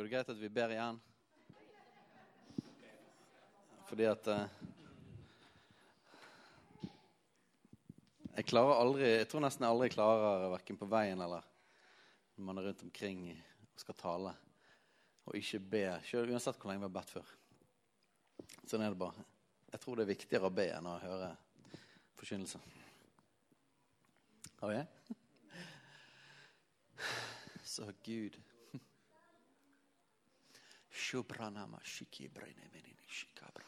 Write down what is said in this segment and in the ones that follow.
Går det greit at vi ber igjen? Fordi at eh, Jeg klarer aldri Jeg tror nesten jeg aldri klarer verken på veien eller når man er rundt omkring og skal tale, og ikke be, selv, uansett hvor lenge vi har bedt før. Sånn er det bare. Jeg tror det er viktigere å be enn å høre forkynnelse. Har vi? Så Gud Shubranama shiki brene menini shikabra.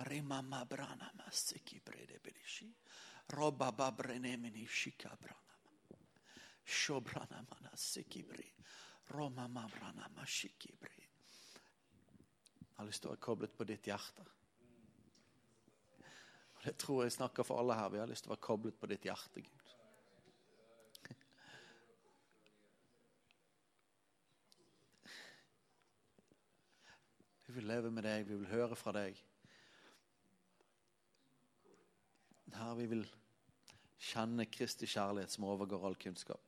Rimama branama siki brede bedishi. Roba babrene meni shikabranama. Shobranama na siki bre. Roma mabranama shiki bre. Jeg har lyst til å være koblet på ditt hjerte. Og Det tror jeg snakker for alle her. Vi har lyst til å være koblet på ditt hjerte, Gud. Vil leve med deg, vi vil høre fra deg. Her vi vil kjenne Kristi kjærlighet som overgår all kunnskap.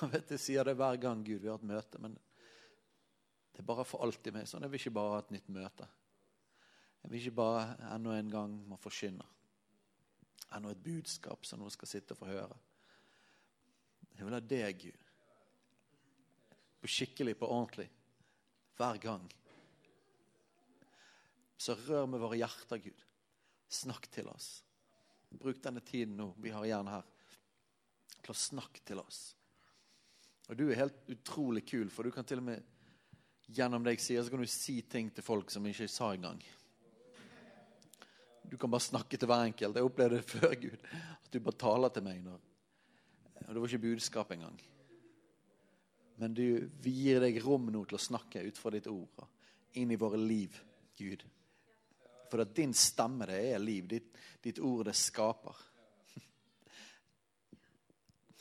Jeg vet Jeg sier det hver gang Gud vi har et møte, men det er bare for alltid meg sånn. Jeg vil ikke bare ha et nytt møte. Jeg vil ikke bare enda en gang må forkynne. Enda et budskap som noen skal sitte og få høre. Jeg vil ha deg, Gud skikkelig, på ordentlig. Hver gang. Så rør med våre hjerter, Gud. Snakk til oss. Bruk denne tiden nå vi har igjen her, til å snakke til oss. Og du er helt utrolig kul, for du kan til og med gjennom det jeg sier, så kan du si ting til folk som ikke sa engang. Du kan bare snakke til hver enkelt. Jeg opplevde det før, Gud. At du bare taler til meg. Når, og det var ikke budskap engang. Men du, vi gir deg rom nå til å snakke ut fra ditt ord inn i våre liv, Gud. For at din stemme, det er liv. Ditt, ditt ord, det skaper.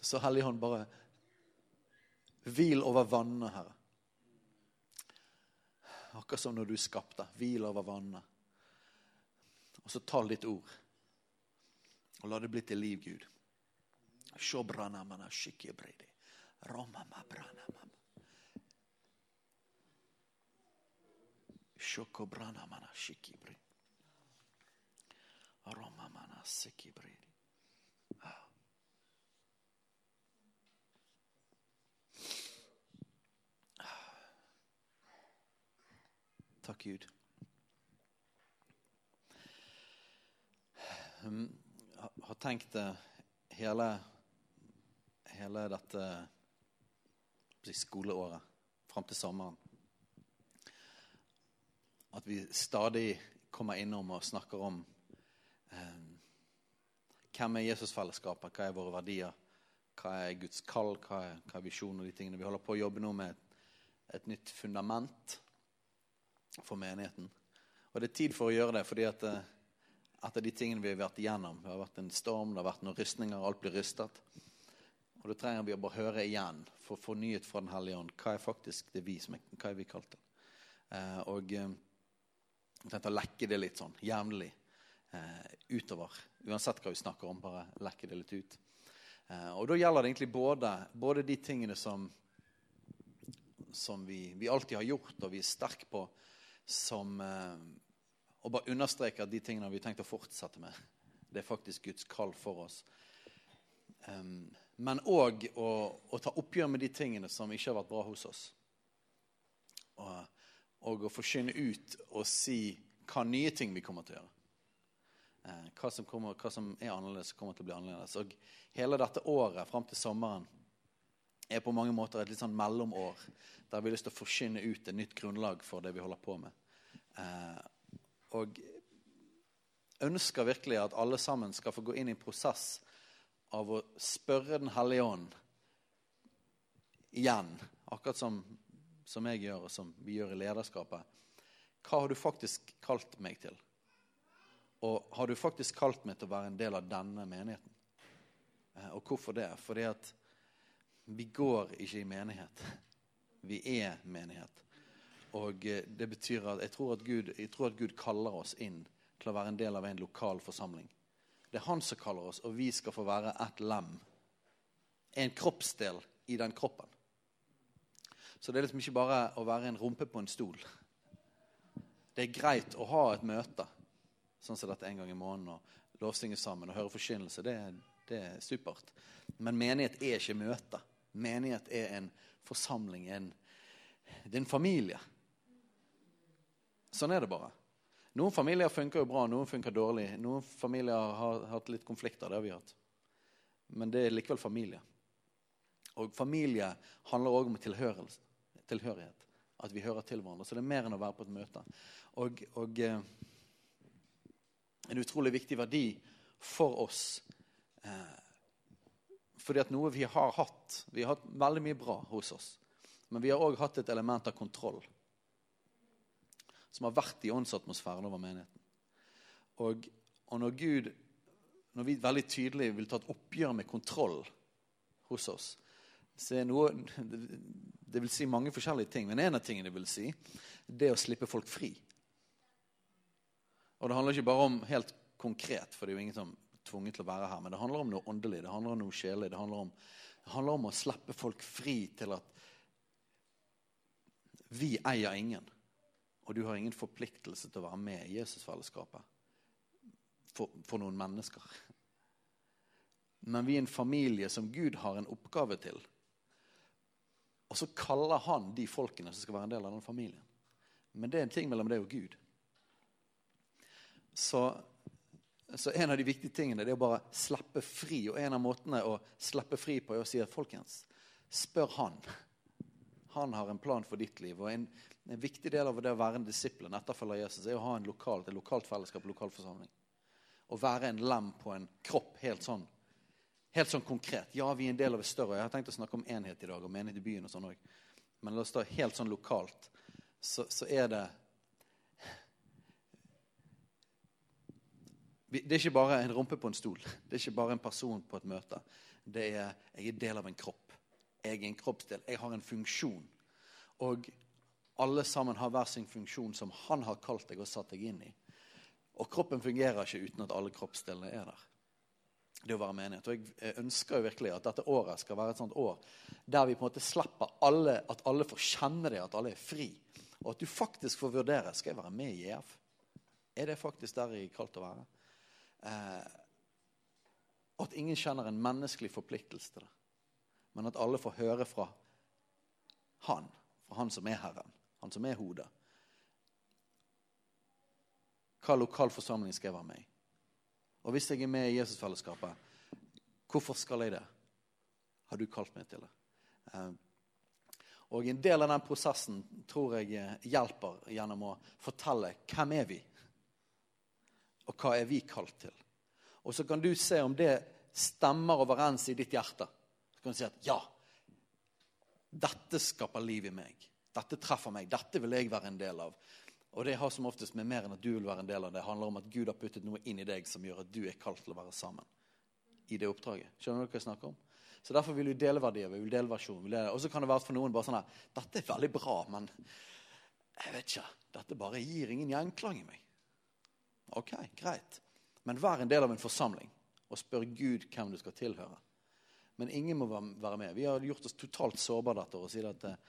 Så Helligånd, bare hvil over vannet, Herre. Akkurat som når du skapte. Hvil over vannet. Og så tal ditt ord. Og la det bli til liv, Gud. Shobranamana shikibredi. Takk, Gud. Jeg har tenkt hele, hele dette skoleåret fram til sommeren. At vi stadig kommer innom og snakker om eh, hvem er Jesusfellesskapet, hva er våre verdier, hva er Guds kall, hva er, hva er visjonen og de tingene. Vi holder på å jobbe nå med et, et, nytt fundament for menigheten. Og det er tid for å gjøre det, fordi at eh, etter de tingene vi har vært igjennom Det har vært en storm, det har vært noen rystninger, alt blir rystet. Og da trenger vi å bare høre igjen få nyhet fra Den hellige ånd. Hva er faktisk det vi som er, hva er vi kalt det? Eh, og eh, jeg tenkte å lekke det litt sånn jevnlig eh, utover. Uansett hva vi snakker om, bare lekke det litt ut. Eh, og da gjelder det egentlig både, både de tingene som, som vi, vi, alltid har gjort, og vi er sterke på, som eh, Og bare understreke at de tingene vi har tenkt å fortsette med. Det er faktisk Guds kall for oss. Um, men òg å, å, ta oppgjør med de tingene som ikke har vært bra hos oss. Og, og å forkynne ut og si hva nye ting vi kommer til å gjøre. Eh, hva, som kommer, hva, som er annerledes, kommer til å bli annerledes. Og hele dette året fram til sommeren er på mange måter et litt sånn mellomår der vi har lyst til å forkynne ut et nytt grunnlag for det vi holder på med. Eh, og ønsker virkelig at alle sammen skal få gå inn i en prosess av å spørre Den hellige ånd igjen, akkurat som, som jeg gjør, og som vi gjør i lederskapet. Hva har du faktisk kalt meg til? Og har du faktisk kalt meg til å være en del av denne menigheten? Eh, og hvorfor det? Fordi at vi går ikke i menighet. Vi er menighet. Og eh, det betyr at jeg tror at, Gud, tror at Gud kaller oss inn til å være en del av en lokal forsamling. Det er han som kaller oss, og vi skal få være ett lem en kroppsdel i den kroppen. Så det er liksom ikke bare å være en rumpe på en stol. Det er greit å ha et møte, sånn som dette en gang i måneden, og lovsynge sammen og høre forkynnelse. Det, det, er supert. Men menighet er ikke møte. Menighet er en forsamling. En, det er en familie. Sånn er det bare. Noen familier funker jo bra, noen funker dårlig. Noen familier har hatt litt konflikter. det har vi hatt. Men det er likevel familie. Og familie handler òg om tilhørighet. At vi hører til hverandre. Så det er mer enn å være på et møte. Og, og eh, en utrolig viktig verdi for oss. Eh, fordi at noe vi har hatt Vi har hatt veldig mye bra hos oss. Men vi har òg hatt et element av kontroll som har vært i åndsatmosfæren over menigheten. Og, og når Gud, når vi veldig tydelig vil ta et oppgjør med kontroll hos oss, så er noe Det vil si mange forskjellige ting, men en av tingene det vil si, det er å slippe folk fri. Og det handler ikke bare om helt konkret, for det er jo ingen som er tvunget til å være her, men det handler om noe åndelig, det handler om noe sjelelig. Det, handler om, det handler om å slippe folk fri til at vi eier ingen. Og du har ingen forpliktelse til å være med i Jesusfellesskapet for, for noen mennesker. Men vi er en familie som Gud har en oppgave til. Og så kaller han de folkene som skal være en del av den familien. Men det er en ting mellom det og Gud. Så, så en av de viktige tingene det er å bare slippe fri. Og en av måtene å slippe fri på er å si at folkens, spør han. Han har en plan for ditt liv. Og en, en viktig del av det å være en disippel, en etterfølger Jesus, er å ha en lokalt, et lokalt fellesskap, lokal forsamling. Å være en lem på en kropp helt sånn, helt sånn konkret. Ja, vi er en del av et større. Jeg har tenkt å snakke om enhet i dag, og menighet i byen og sånn òg. Men la oss ta helt sånn lokalt. Så, så er det Det er ikke bare en rumpe på en stol. Det er ikke bare en person på et møte. Det er, Jeg er del av en kropp. Jeg er en kroppsdel. Jeg har en funksjon. Og alle sammen har hver sin funksjon som han har kalt deg og satt deg inn i. Og kroppen fungerer ikke uten at alle kroppsdelene er der. Det å være menighet. Og jeg ønsker jo virkelig at dette året skal være et sånt år der vi på en måte slipper alle, at alle får kjenne det, at alle er fri. Og at du faktisk får vurdere skal jeg være med i EF. Er det faktisk der jeg er kalt å være? Eh, at ingen kjenner en menneskelig forpliktelse til det. Men at alle får høre fra Han, fra Han som er Herren han som er hodet. Hva lokal forsamling skal med i? Og hvis jeg er med i Jesusfellesskapet, hvorfor skal jeg det? Har du kalt meg til det? Eh, og En del av den prosessen tror jeg hjelper gjennom å fortelle hvem er vi og hva er vi kalt til. Og Så kan du se om det stemmer overens i ditt hjerte. Så kan du si at ja, dette skaper liv i meg. Dette treffer meg. Dette vil jeg være en del av. Og det har som oftest med mer enn at du vil være en del av det. Det handler om at Gud har puttet noe inn i deg som gjør at du er kalt til å være sammen i det oppdraget. Skjønner du hva jeg snakker om? Så Derfor vil vi dele verdier. vi vil dele versjonen. Og så kan det være for noen bare sånn her Dette er veldig bra, men jeg vet ikke. Dette bare gir ingen gjenklang i meg. Ok, greit. Men vær en del av en forsamling og spør Gud hvem du skal tilhøre. Men ingen må være med. Vi har gjort oss totalt sårbare dette og sier at eh,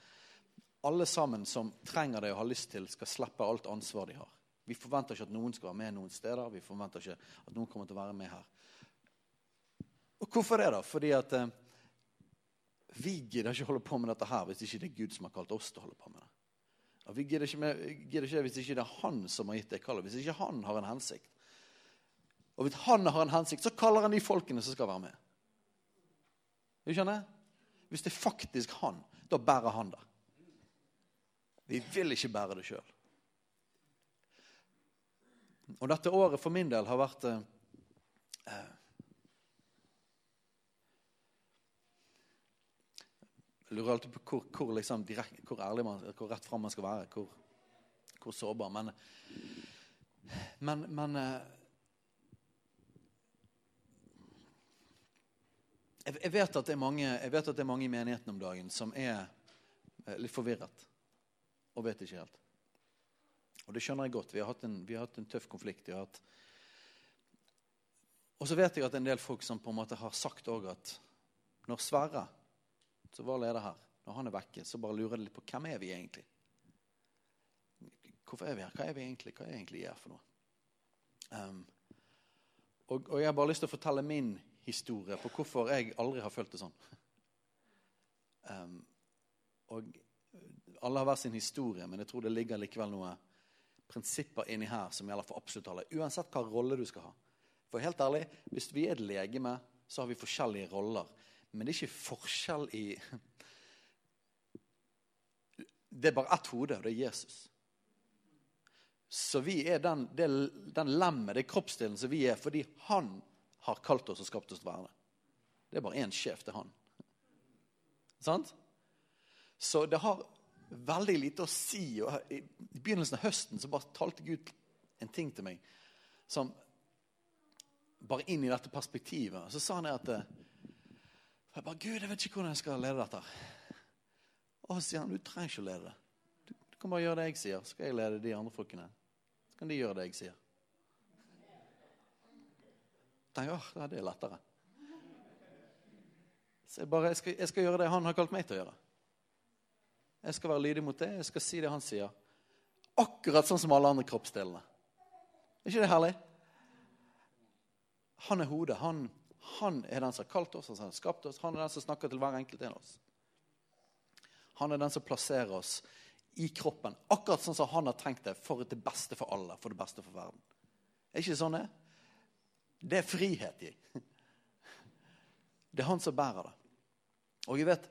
alle sammen som trenger det og har lyst til, skal slippe alt ansvar de har. Vi forventer ikke at noen skal være med noen steder. Vi forventer ikke at noen kommer til å være med her. Og Hvorfor det, da? Fordi at eh, vi gidder ikke holde på med dette her hvis ikke det er Gud som har kalt oss til å holde på med det. Og vi gidder ikke, med, gidder ikke hvis ikke det er Han som har gitt det kallet. Hvis ikke Han har en hensikt. Og hvis Han har en hensikt, så kaller han de folkene som skal være med. Du skjønner? Hvis det er faktisk Han, da bærer Han det. Vi vil ikke bære det sjøl. Og dette året for min del har vært eh, eh Jeg lurer alltid på hvor, hvor, liksom, direkt, hvor ærlig man, hvor rett fram man skal være. Hvor, hvor sårbar. Men, men, men eh, jeg, vet at det er mange, at det er mange i menigheten om dagen som er eh, litt forvirret og vet ikke helt. Og det skjønner jeg godt. Vi har hatt en, har hatt en tøff konflikt. Og så vet jeg at en del folk som på en måte har sagt òg at Når Sverre, som var leder her, når han er vekke, så bare lurer de litt på hvem er vi egentlig? Hvorfor er vi her? Hva er vi egentlig? Hva er egentlig jeg for noe? Um, og, og, jeg har bare lyst til å fortelle min historie på hvorfor jeg aldri har følt det sånn. Um, og alle har hver sin historie, men jeg tror det ligger likevel noen prinsipper inni her som gjelder for absolutt alle. Uansett hva rolle du skal ha. For helt ærlig, hvis vi er et legeme, så har vi forskjellige roller. Men det er ikke forskjell i Det er bare ett hode, og det er Jesus. Så vi er den, den lemmet, det kroppsdelen som vi er, fordi han har kalt oss og skapt oss til å være det. Det er bare én sjef, det er han. Sant? Så det har veldig lite å si. Og I begynnelsen av høsten så bare talte Gud en ting til meg som bare inn i dette perspektivet. Så sa han at eh, jeg bare, Gud, jeg vet ikke hvordan jeg skal lede dette. Og så sier han du trenger ikke å lede det. Du, du kan bare gjøre det jeg sier, så skal jeg lede de andre folkene. Så kan de gjøre det jeg sier. Tenker åh, det er lettere. Så jeg, bare, jeg, skal, jeg skal gjøre det han har kalt meg til å gjøre. Jeg skal være lydig mot det. Jeg skal si det han sier. Akkurat sånn som alle andre kroppsdelene. Er ikke det herlig? Han er hodet. Han, han er den som har kalt oss, han har skapt oss. Han er den som snakker til hver enkelt en av oss. Han er den som plasserer oss i kroppen, akkurat sånn som han har tenkt det, for det beste for alle, for det beste for verden. Er ikke sånn det? Det er frihet i. Det er han som bærer det. Og jeg vet,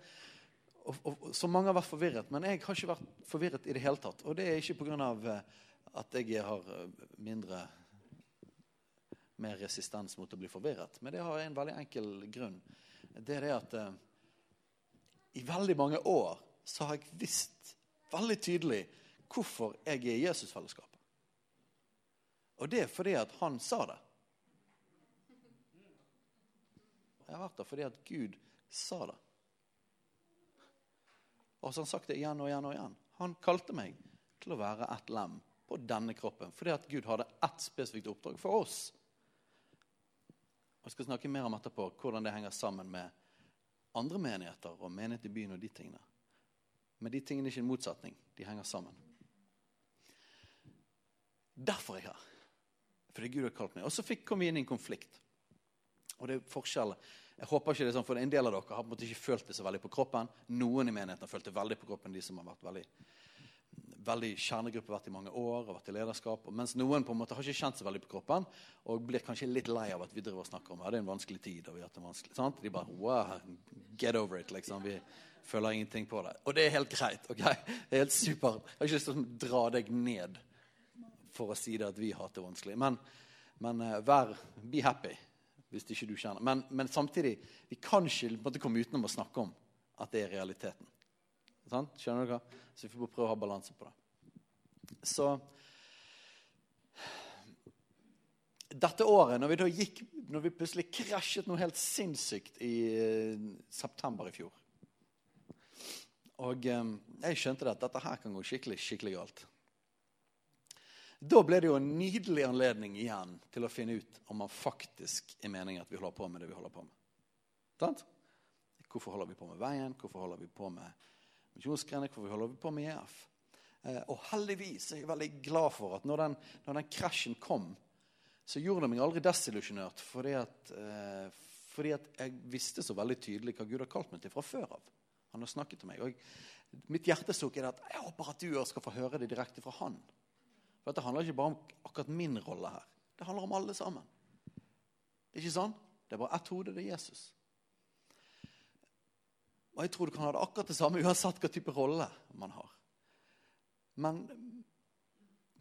og, og, så mange har vært forvirret, men jeg har ikke vært forvirret i det hele tatt. Og det er ikke pga. Eh, at jeg har eh, mindre mer resistens mot å bli forvirret. Men det har en veldig enkel grunn. Det er det at eh, i veldig mange år så har jeg visst veldig tydelig hvorfor jeg er i Jesusfellesskapet. Og det er fordi at han sa det. Jeg har vært der fordi at Gud sa det. Og så har han sagt det igjen og igjen og igjen. Han kalte meg til å være et lem på denne kroppen fordi at Gud hadde ett spesifikt oppdrag for oss. Og Jeg skal snakke mer om etterpå hvordan det henger sammen med andre menigheter og menighet i byen og de tingene. Men de tingene er ikke en motsetning. De henger sammen. Derfor er jeg her. Fordi Gud har kalt meg. Og så kom vi inn i en konflikt. Og det er forskjell jeg håper ikke det er sånn, for En del av dere har på en måte ikke følt det så veldig på kroppen. Noen i menigheten har følt det veldig på kroppen, de som har vært veldig, veldig kjernegruppe, vært i mange år og vært i lederskap. Mens noen på en måte har ikke kjent seg veldig på kroppen og blir kanskje litt lei av at vi driver og snakker om ja, det er en vanskelig tid. og vi har det vanskelig, sant? De bare wow, get over it, liksom. Vi føler ingenting på det. Og det er helt greit. ok? Det er helt supert. Jeg har ikke lyst til å dra deg ned for å si det at vi har det vanskelig. Men, men uh, vær, be happy hvis ikke du kjenner. Men, men samtidig, vi kan ikke komme utenom å snakke om at det er realiteten. Sånn? Skjønner hva? Så vi får prøve å ha balanse på det. Så dette året, når vi da gikk, når vi plutselig krasjet noe helt sinnssykt i uh, september i fjor Og um, jeg skjønte at dette her kan gå skikkelig, skikkelig galt. Da ble det jo en nydelig anledning igjen til å finne ut om man faktisk er meningen at vi holder på med det vi holder på med. Sant? Hvorfor holder vi på med Veien? Hvorfor holder vi på med misjonsgrener? Hvorfor holder vi på med EF? Eh, og heldigvis er jeg veldig glad for at når den, når den krasjen kom, så gjorde det meg aldri desillusjonert. Fordi eh, fordi at jeg visste så veldig tydelig hva Gud har kalt meg til fra før av. Han har snakket til meg. Og jeg, mitt hjertesukk er at jeg håper at du skal få høre det direkte fra han. For Det handler ikke bare om akkurat min rolle her. Det handler om alle sammen. Det er ikke sånn? Det er bare ett hode, det er Jesus. Og jeg tror du kan ha det akkurat det samme uansett hva type rolle man har. Men,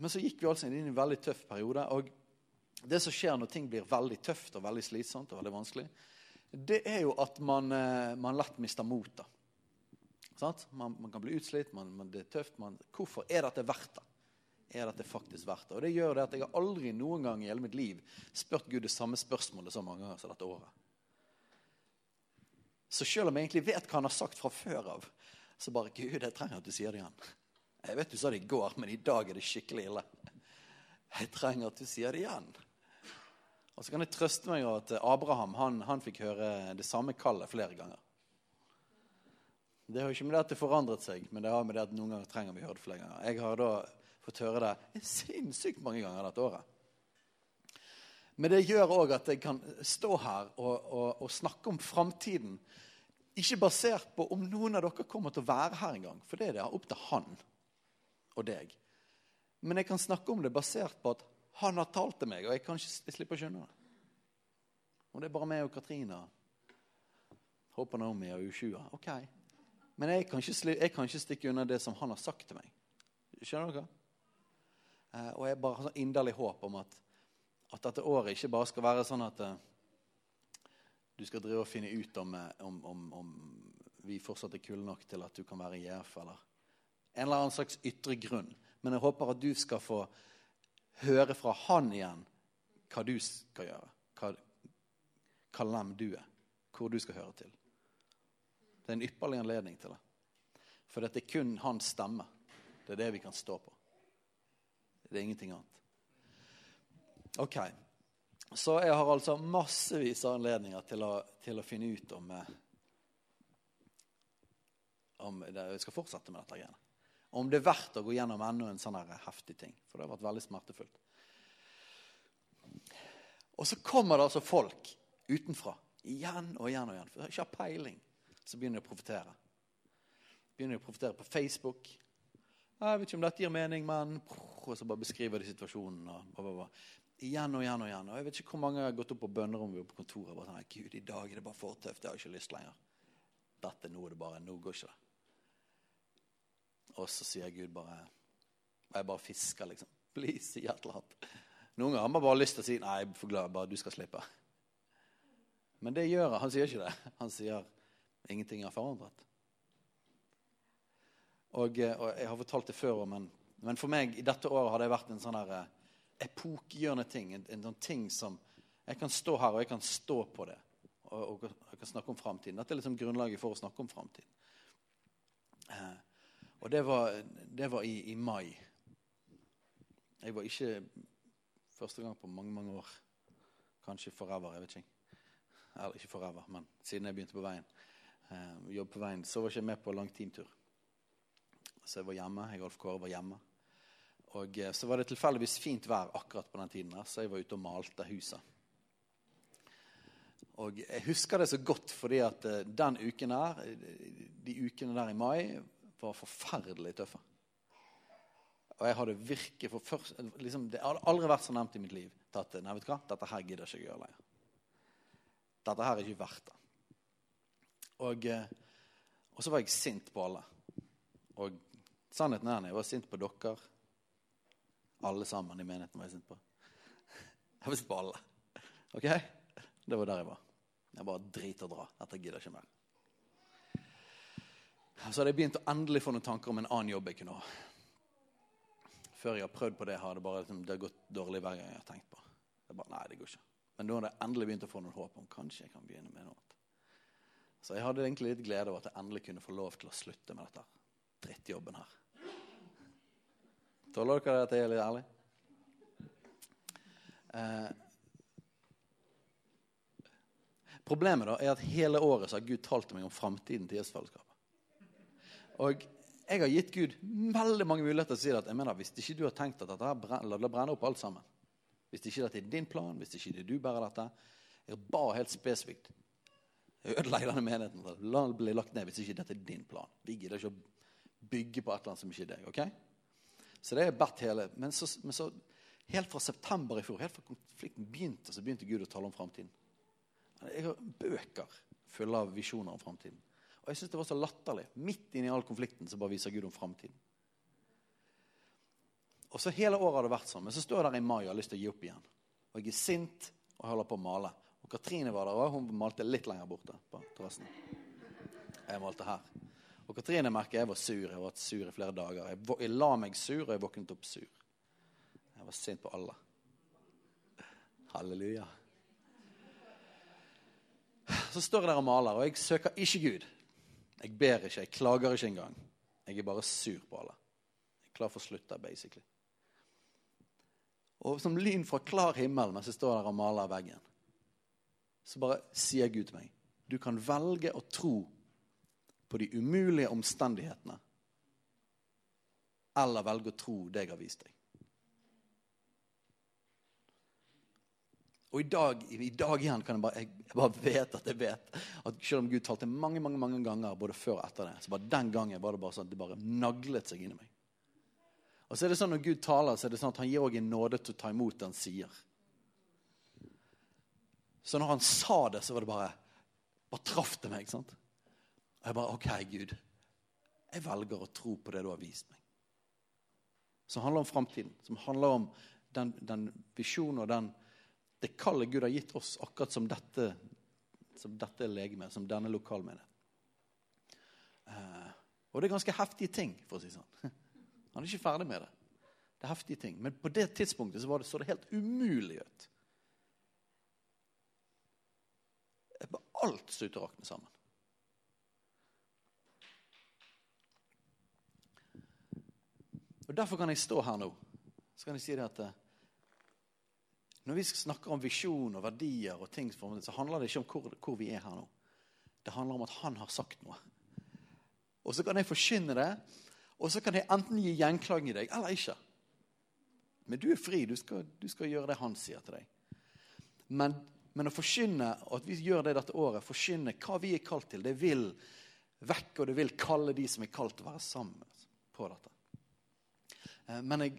men så gikk vi altså inn i en veldig tøff periode. Og det som skjer når ting blir veldig tøft og veldig slitsomt, og veldig vanskelig, det er jo at man, eh, man lett mister motet. Man, man, kan bli utslitt, man, det er tøft. hvorfor er dette verdt det? Er dette faktisk verdt det. Og det gjør det at jeg har aldri noen gang i hele mitt liv spurt Gud det samme spørsmålet så mange ganger som dette året. Så selv om jeg egentlig vet hva han har sagt fra før av, så bare Gud, jeg trenger at du sier det igjen. Jeg vet du sa det i går, men i dag er det skikkelig ille. Jeg trenger at du sier det igjen. Og så kan jeg trøste meg av at Abraham han, han fikk høre det samme kallet flere ganger. Det har ikke med det at det forandret seg, men det har med det at noen ganger trenger vi å høre det flere ganger. Jeg har da fått høre det sinnssykt mange ganger dette året. Men det gjør òg at jeg kan stå her og, og, og snakke om framtiden. Ikke basert på om noen av dere kommer til å være her en gang, for det er det opp til han og deg. Men jeg kan snakke om det basert på at han har talt til meg, og jeg kan ikke slippe å skjønne det. Og det er bare meg og Katrina. Håper Naomi og U20. Ok. Men jeg kan, ikke, jeg kan, ikke, stikke unna det som han har sagt til meg. Skjønner dere? Eh, og jeg bare har sånn inderlig håp om at, at, dette året ikke bare skal være sånn at eh, du skal drive og finne ut om, eh, om, om, om vi fortsatt er kule nok til at du kan være i JF, eller en eller annen slags ytre grunn. Men jeg håper at du skal få høre fra han igjen hva du skal gjøre. Hva, lem du er. Hvor du skal høre til. Det er en ypperlig anledning til det. For dette er kun hans stemme. Det er det vi kan stå på. Det er ingenting annet. Ok. Så jeg har altså massevis av anledninger til å, til å finne ut om, eh, om det, Jeg skal fortsette med dette greiene. Om det er verdt å gå gjennom enda en sånn heftig ting. For det har vært veldig smertefullt. Og så kommer det altså folk utenfra igjen og igjen og igjen. For jeg har ikke peiling så begynner de å profetere. Begynner de å profetere på Facebook. Jeg vet ikke om dette gir mening, men Og så bare beskriver de situasjonen. Og, bla, bla, Igjen og igjen og igjen. Og jeg vet ikke hvor mange jeg har gått opp på bønnerommet på kontoret og bare sånn, Gud, i dag er det bare for tøft. Jeg har ikke lyst lenger. Dette, nå er det bare, nå går ikke det. Og så sier Gud bare Og jeg bare fisker, liksom. Please, si et eller annet. Noen ganger har man bare lyst til å si nei, for glad, bare du skal slippe. Men det gjør han. Han sier ikke det. Han sier Ingenting er forandret. Og, eh, og, Jeg har fortalt det før, men, men, for meg i dette året har det vært en sånn her eh, epokegjørende ting. En, en, sånn ting som Jeg kan stå her og jeg kan stå på det. Og, og jeg kan snakke om framtiden. Dette er liksom grunnlaget for å snakke om framtiden. Eh, og det var, det var i, i, mai. Jeg var ikke første gang på mange, mange år. Kanskje forever. jeg vet ikke. Eller ikke forever, men siden jeg begynte på veien eh, jobb på veien, så var jeg ikke med på lang teamtur. Så jeg var hjemme. Jeg og Kåre var hjemme. Og eh, så var det tilfeldigvis fint vær akkurat på den tiden, der, så jeg var ute og malte huset. Og jeg husker det så godt fordi at eh, den uken her, de ukene der i mai, var forferdelig tøffe. Og jeg hadde virket for først, liksom, Det hadde aldri vært så nevnt i mitt liv at nei, vet du hva, dette her gidder ikke jeg gjøre lenger. Dette her er ikke verdt det. Og, eh, og, så var jeg sint på alle. Og sannheten er at jeg var sint på dere. Alle sammen i menigheten var jeg sint på. Jeg var sint på alle. Ok? Det var der jeg var. Jeg bare drit og dra. Dette gidder ikke mer. Så hadde jeg begynt å endelig få noen tanker om en annen jobb jeg kunne ha. Før jeg har prøvd på det, har det bare liksom, det har gått dårlig hver gang jeg har tenkt på. Det bare, nei, det går ikke. Men nå hadde jeg endelig begynt å få noen håp om kanskje jeg kan begynne med noe. Så jeg hadde egentlig litt glede over at jeg endelig kunne få lov til å slutte med dette drittjobben her. Tåler dere at jeg er litt ærlig? Eh, problemet da er at hele året så har Gud talt til meg om framtiden til Jesusfellesskapet. Og jeg har gitt Gud veldig mange muligheter til å si at jeg mener, hvis ikke du har tenkt at dette brenner, la det brenne opp alt sammen Hvis ikke dette er din plan, hvis ikke du bærer dette Jeg ba helt spesifikt Ødelegg denne menigheten. La den bli lagt ned hvis ikke dette er din plan. Vi gidder ikke å bygge på et eller annet som ikke er deg. ok? Så det er bedt hele. Men så, men så, helt fra september i fjor, helt fra konflikten begynte, så begynte Gud å tale om framtiden. Jeg har bøker fulle av visjoner om framtiden. Og jeg syns det var så latterlig. Midt inni all konflikten så bare viser Gud om framtiden. Og så Hele året har det vært sånn. Men så står jeg der i mai og har lyst til å gi opp igjen. Og jeg er sint og holder på å male. Og Katrine var der òg. Hun malte litt lenger borte på terrassen. Jeg malte her. Og Katrine merker jeg var sur. Jeg har vært sur i flere dager. Jeg, jeg, la meg sur, og jeg våknet opp sur. Jeg var sint på alle. Halleluja. Så står jeg der og maler, og jeg søker ikke Gud. Jeg ber ikke, jeg klager ikke engang. Jeg er bare sur på alle. Jeg er klar for å slutte, basically. Og som lyn fra klar himmel mens jeg står der og maler veggen, så bare sier Gud til meg du kan velge å tro på de umulige omstendighetene eller velge å tro det jeg har vist deg. Og i dag, i dag igjen kan jeg bare, jeg bare vet at jeg vet at selv om Gud talte mange mange, mange ganger både før og etter det, så bare den gangen var det bare sånn at det bare naglet seg inn i meg. Og så er det sånn Når Gud taler, så er det sånn at han gir òg en nåde til å ta imot det han sier. Så når han sa det, så var det bare bare traff det meg. sant? Og jeg bare OK, Gud. Jeg velger å tro på det du har vist meg. Som handler om framtiden. Som handler om den, den visjonen og den det kallet Gud har gitt oss, akkurat som dette, som dette legemet, som denne lokalmenigheten. Eh, og det er ganske heftige ting, for å si sånn. Han er ikke ferdig med det. Det er heftige ting. Men på det tidspunktet så, det, så det helt umulig ut. Alt stod å rakne sammen. Og Derfor kan jeg stå her nå så kan jeg si det at eh, når vi snakker om visjon og verdier, og ting, så handler det ikke om hvor, hvor, vi er her nå. Det handler om at han har sagt noe. Og så kan jeg forkynne det, og så kan jeg enten gi gjenklang i deg eller ikke. Men du er fri. Du skal, du skal gjøre det han sier til deg. Men, men, å forkynne, og at vi gjør det dette året, forkynne hva vi er kalt til, det vil vekke, og det vil kalle de som er kalt til å være sammen på dette. Eh, men jeg,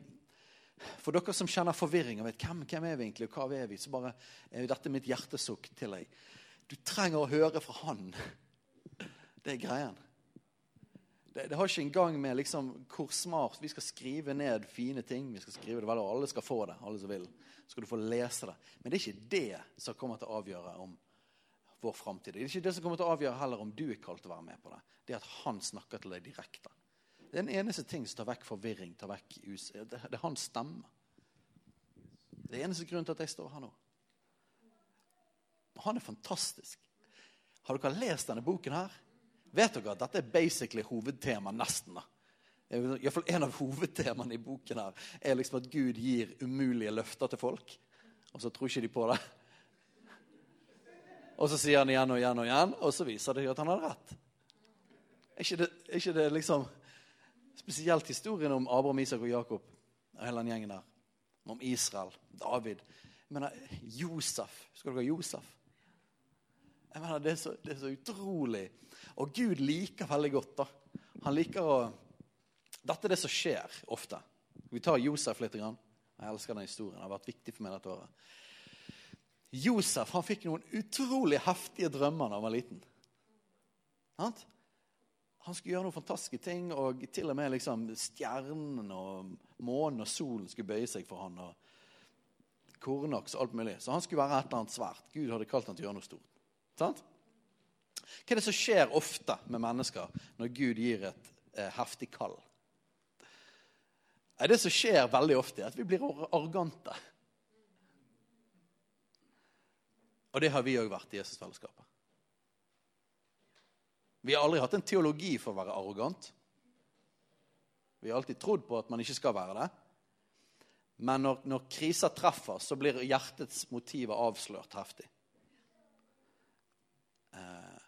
for dere som kjenner forvirring og vet hvem, hvem er vi egentlig, og hva er vi, så bare er dette mitt hjertesukk til deg. Du trenger å høre fra Han. Det er greien. Det, det, har ikke engang med liksom, hvor smart Vi skal skrive ned fine ting. vi skal skrive det vel, og Alle skal få det. alle som vil. Så skal du få lese det. Men det er ikke det som kommer til å avgjøre om vår framtid. Det er ikke det som kommer til å avgjøre heller om du er kalt til å være med på det. Det er at han snakker til deg direkte. Det er den eneste ting som tar vekk forvirring. tar vekk us det, er hans stemme. Det er eneste grunnen til at jeg står her nå. Han er fantastisk. Har dere lest denne boken her? Vet dere at dette er basically hovedtema nesten? da? Iallfall en av hovedtemaene i boken her er liksom at Gud gir umulige løfter til folk. Og så tror ikke de på det. Og så sier han igjen og igjen og igjen, og så viser det at han hadde rett. Er ikke det, er ikke det liksom Spesielt historien om Abraham, Isak og Jakob. og hele den gjengen der. Om Israel, David. Jeg mener, Josef. Husker dere Josef? Jeg mener, det er, så, det er, så, utrolig. Og Gud liker veldig godt. da. Han liker å Dette er det som skjer ofte. Vi tar Josef litt. Grann. Jeg elsker den historien. Det har vært viktig for meg dette året. Josef han fikk noen utrolig heftige drømmer da han var liten. Sant? Han skulle gjøre noen fantastiske ting, og til og med liksom stjernen og månen og solen skulle bøye seg for han, og kornaks og alt mulig. Så han skulle være et eller annet svært. Gud hadde kalt han til å gjøre noe stort. Sant? Hva er det som skjer ofte med mennesker når Gud gir et eh, heftig kall? Det som skjer veldig ofte, er at vi blir arrogante. Og det har vi òg vært i Jesusfellesskapet. Vi har aldri hatt en teologi for å være arrogant. Vi har alltid trodd på at man ikke skal være det. Men når, når krisa treffer, så blir hjertets motiver avslørt heftig. Eh,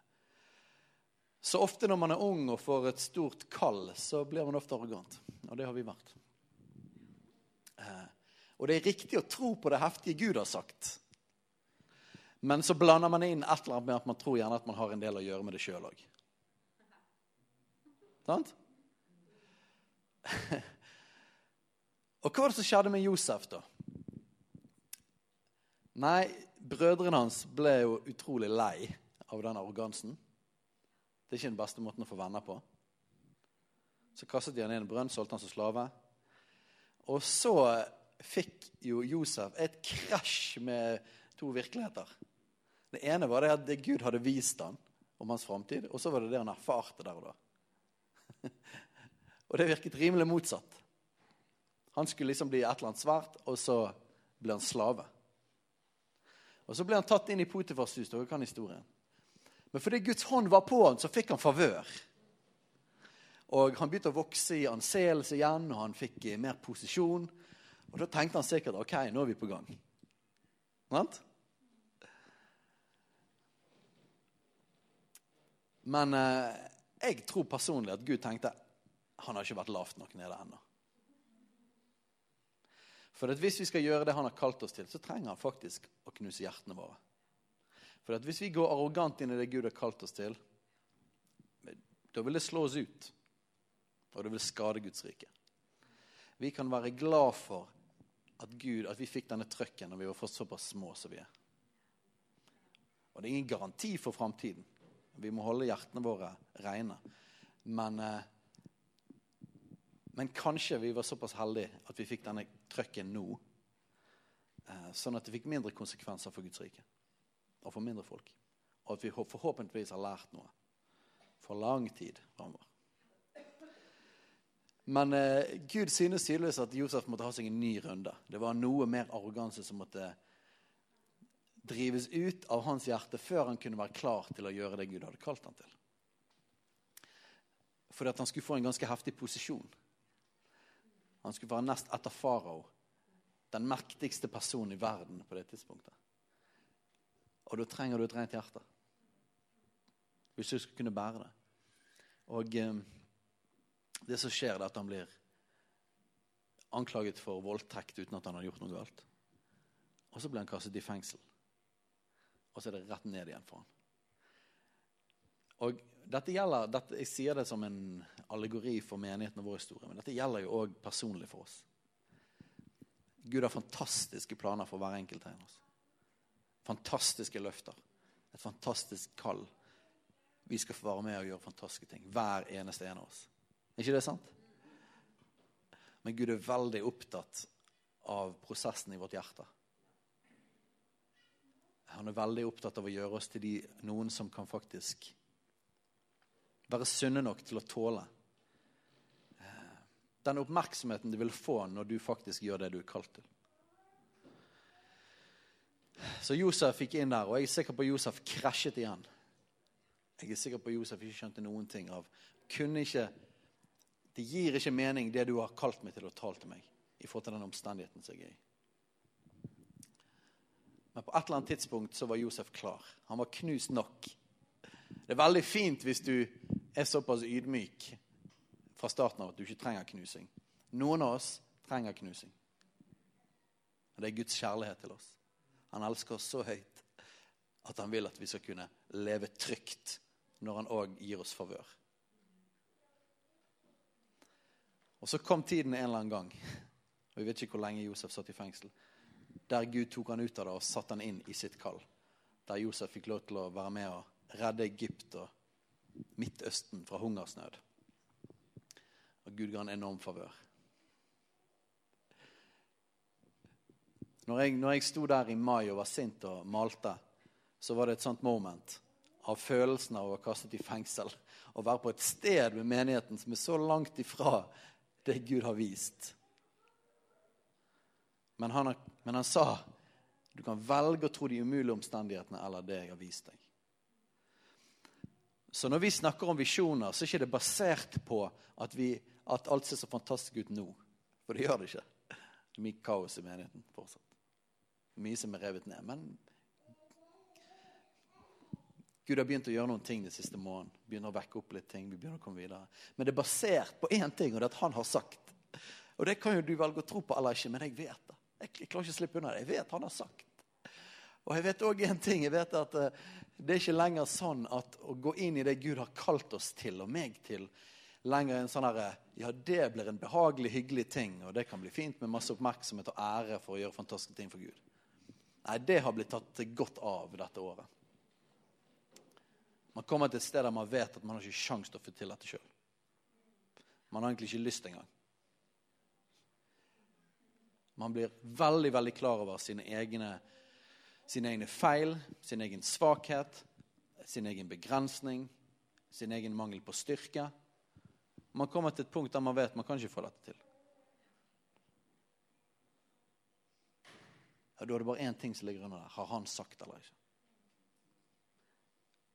så ofte når man er ung og får et stort kall, så blir man ofte arrogant. Og det har vi vært. Eh, og det er riktig å tro på det heftige Gud har sagt. Men så blander man inn et eller annet med at man tror gjerne at man har en del å gjøre med det sjøl òg. Sant? Og hva var det som skjedde med Josef, da? Nei, brødrene hans ble jo utrolig lei av den arrogansen. Det er ikke den beste måten å få venner på. Så kastet de han i en brønn, solgte han som slave. Og så fikk jo Josef et krasj med to virkeligheter. Det ene var det at Gud hadde vist ham om hans framtid, og så var det det han erfarte der og da. og det virket rimelig motsatt. Han skulle liksom bli et eller annet svært, og så ble han slave. Og Så ble han tatt inn i Potifars hus. Dere kan historien. Men fordi Guds hånd var på han, så fikk han favør. Og Han begynte å vokse i anseelse igjen, og han fikk mer posisjon. Og da tenkte han sikkert OK, nå er vi på gang. Sant? Men eh, jeg tror personlig at Gud tenkte han har ikke vært lavt nok nede ennå. For hvis vi skal gjøre det han har kalt oss til, så trenger han faktisk å knuse hjertene våre. For hvis vi går arrogant inn i det Gud har kalt oss til, da vil det slå oss ut. Og det vil skade Guds rike. Vi kan være glad for at, Gud, at vi fikk denne trøkken når vi var såpass små som vi er. Og det er ingen garanti for framtiden. Vi må holde hjertene våre rene. Men, eh, men kanskje vi var såpass heldige at vi fikk denne trøkken nå. Eh, sånn at det fikk mindre konsekvenser for Guds rike og for mindre folk. Og at vi forhåpentligvis har lært noe for lang tid framover. Men eh, Gud synes tydeligvis at Josef måtte ha seg en ny runde. Det var noe mer arroganse som måtte drives ut av hans hjerte før han kunne være klar til å gjøre det Gud hadde kalt han til. Fordi at han skulle få en ganske heftig posisjon. Han skulle være nest etter farao. Den mektigste personen i verden på det tidspunktet. Og da trenger du et rent hjerte. Hvis du skal kunne bære det. Og eh, det som skjer, er at han blir anklaget for voldtekt uten at han har gjort noe galt. Og så blir han kastet i fengsel. Og så er det rett ned igjen for han. Og dette gjelder, dette, Jeg sier det som en allegori for menigheten og vår historie, men dette gjelder jo òg personlig for oss. Gud har fantastiske planer for hver enkelt av oss. Fantastiske løfter. Et fantastisk kall. Vi skal få være med og gjøre fantastiske ting. Hver eneste en av oss. Er ikke det sant? Men Gud er veldig opptatt av prosessen i vårt hjerte. Han er veldig opptatt av å gjøre oss til de, noen som kan faktisk være sunne nok til å tåle eh, den oppmerksomheten du vil få når du faktisk gjør det du er kalt til. Så Josef fikk inn der, og jeg er sikker på at Josef krasjet igjen. Jeg er sikker på at Josef ikke skjønte noen ting av kunne ikke, Det gir ikke mening, det du har kalt meg til å tale til meg, i forhold til den omstendigheten som jeg er i. Men på et eller annet tidspunkt så var Josef klar. Han var knust nok. Det er veldig fint hvis du er såpass ydmyk fra starten av at du ikke trenger knusing. Noen av oss trenger knusing. Og det er Guds kjærlighet til oss. Han elsker oss så høyt at han vil at vi skal kunne leve trygt når han òg gir oss favør. Og så kom tiden en eller annen gang, og vi vet ikke hvor lenge Josef satt i fengsel, der Gud tok han ut av det og satte han inn i sitt kall. Der Josef fikk lov til å være med og redde Egypt og Midtøsten fra hungersnød. Og Gud ga en enorm favør. Når jeg, når jeg sto der i mai og var sint og malte, så var det et sånt moment av følelsen av å være kastet i fengsel. Å være på et sted med menigheten som er så langt ifra det Gud har vist. Men han, men han sa du kan velge å tro de umulige omstendighetene eller det jeg har vist deg. Så når vi snakker om visjoner, så er ikke det basert på at, vi, at alt ser så fantastisk ut nå. For det gjør det ikke. Det er mye kaos i menigheten fortsatt. Mye som er revet ned. Men Gud har begynt å gjøre noen ting de siste måneden. Begynner å vekke opp litt ting. vi begynner å komme videre. Men det er basert på én ting, og det er at han har sagt. Og det kan jo du velge å tro på eller ikke, men jeg vet det. Jeg klarer ikke å slippe unna det. Jeg vet han har sagt. Og jeg vet òg en ting. Jeg vet at uh, det er ikke lenger sånn at å gå inn i det Gud har kalt oss til, og meg til, lenger en sånn herre Ja, det blir en behagelig, hyggelig ting, og det kan bli fint med masse oppmerksomhet og ære for å gjøre fantastiske ting for Gud. Nei, det har blitt tatt godt av dette året. Man kommer til et sted der man vet at man har ikke sjanse til å få til dette sjøl. Man har egentlig ikke lyst engang. Man blir veldig veldig klar over sine egne, sine egne feil, sin egen svakhet, sin egen begrensning, sin egen mangel på styrke. Man kommer til et punkt der man vet man kan ikke få dette til. Ja, Da er det bare én ting som ligger under der. Har han sagt eller ikke?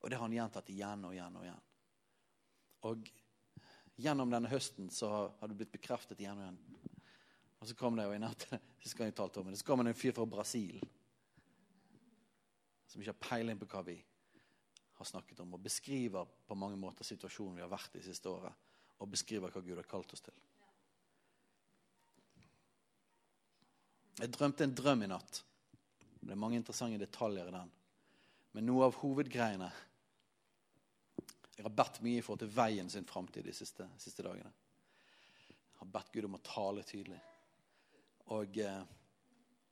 Og det har han gjentatt igjen og igjen og igjen. Og gjennom denne høsten så har det blitt bekreftet igjen og igjen. Og så kom det jo en sist gang jeg talte om det, så kom det en fyr fra Brasil som ikke har peiling på hva vi har snakket om, og beskriver på mange måter situasjonen vi har vært i siste året, og beskriver hva Gud har kalt oss til. Jeg drømte en drøm i natt. Det er mange interessante detaljer i den. Men noe av hovedgreiene Jeg har bedt mye i forhold til veien sin framtid de siste, siste, dagene. Jeg har bedt Gud om å tale tydelig. Og eh,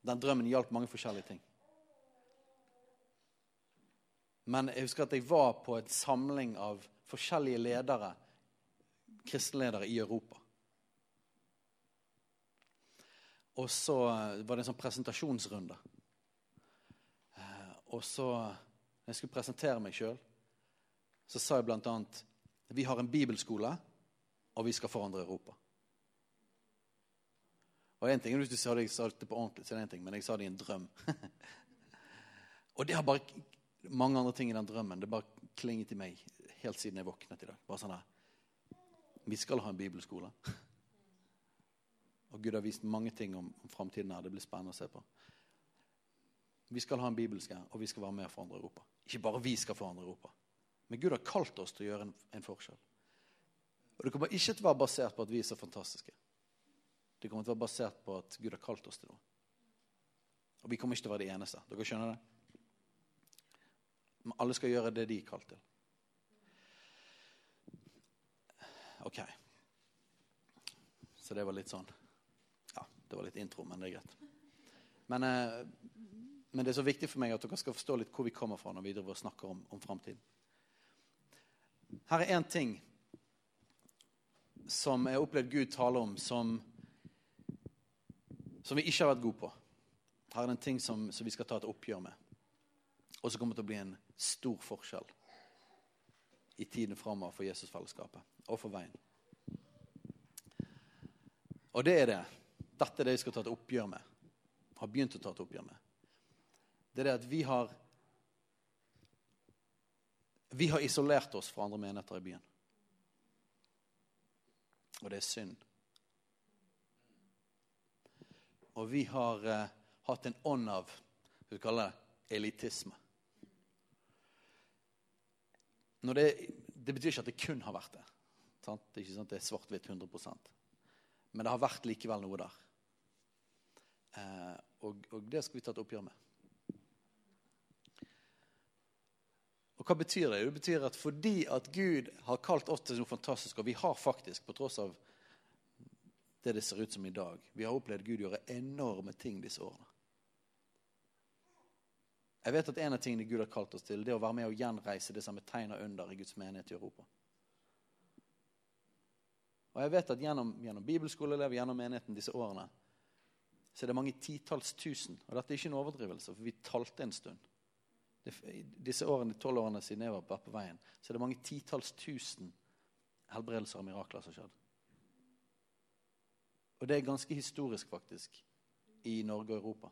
den drømmen hjalp mange forskjellige ting. Men jeg husker at jeg var på en samling av forskjellige ledere, kristenledere i Europa. Og så var det en sånn presentasjonsrunde. Eh, og så, når jeg skulle presentere meg sjøl, så sa jeg bl.a.: Vi har en bibelskole, og vi skal forandre Europa. Og en ting, Hvis du hadde sagt det på ordentlig, så er det én ting, men jeg sa det i en drøm. og det har bare mange andre ting i den drømmen. Det bare klinget i meg helt siden jeg våknet i dag. Bare sånn her Vi skal ha en bibelskole. Og Gud har vist mange ting om, om framtiden her. Det blir spennende å se på. Vi skal ha en bibelske, og vi skal være med og forandre Europa. Ikke bare vi skal forandre Europa, men Gud har kalt oss til å gjøre en, en forskjell. Og Det kommer ikke til å være basert på at vi er så fantastiske. Det kommer til å være basert på at Gud har kalt oss til noe. Og vi kommer ikke til å være de eneste. Dere skjønner det? Men alle skal gjøre det de er kalt til. OK. Så det var litt sånn Ja, det var litt intro, men det er greit. Men, eh, men, det er så viktig for meg at dere skal forstå litt hvor vi kommer fra når vi driver og snakker om, om framtiden. Her er én ting som jeg har opplevd Gud tale om, som, som vi ikke har vært gode på. Her er det en ting som, som vi skal ta et oppgjør med og som kommer til å bli en stor forskjell i tiden framover for Jesusfellesskapet og for veien. Og det er det. Dette er det vi skal ta et oppgjør med. Har begynt å ta et oppgjør med. Det er det at vi har Vi har isolert oss fra andre menigheter i byen. Og det er synd. Og vi har eh, hatt en ånd av vi kalle det elitisme. Det, det, betyr ikke at det kun har vært det. Sant? Det er ikke sånn at det er svart-hvitt 100% Men det har vært likevel noe der. Eh, og, og, det skal vi ta et oppgjør med. Og Hva betyr det? Det betyr at fordi at Gud har kalt oss til noe fantastisk, og vi har faktisk, på tross av det det ser ut som i dag, vi har opplevd Gud gjøre enorme ting disse årene. Jeg vet at En av tingene Gud har kalt oss til, det er å være med og gjenreise det som er tegn under i Guds menighet i Europa. Og jeg vet at Gjennom, gjennom bibelskoleelever, gjennom menigheten disse årene, så er det mange titalls tusen. Og dette er ikke en overdrivelse, for vi talte en stund. disse årene, tolv årene siden jeg var på veien, så er det mange titalls tusen helbredelser og mirakler som har skjedd. Og det er ganske historisk, faktisk, i Norge og Europa.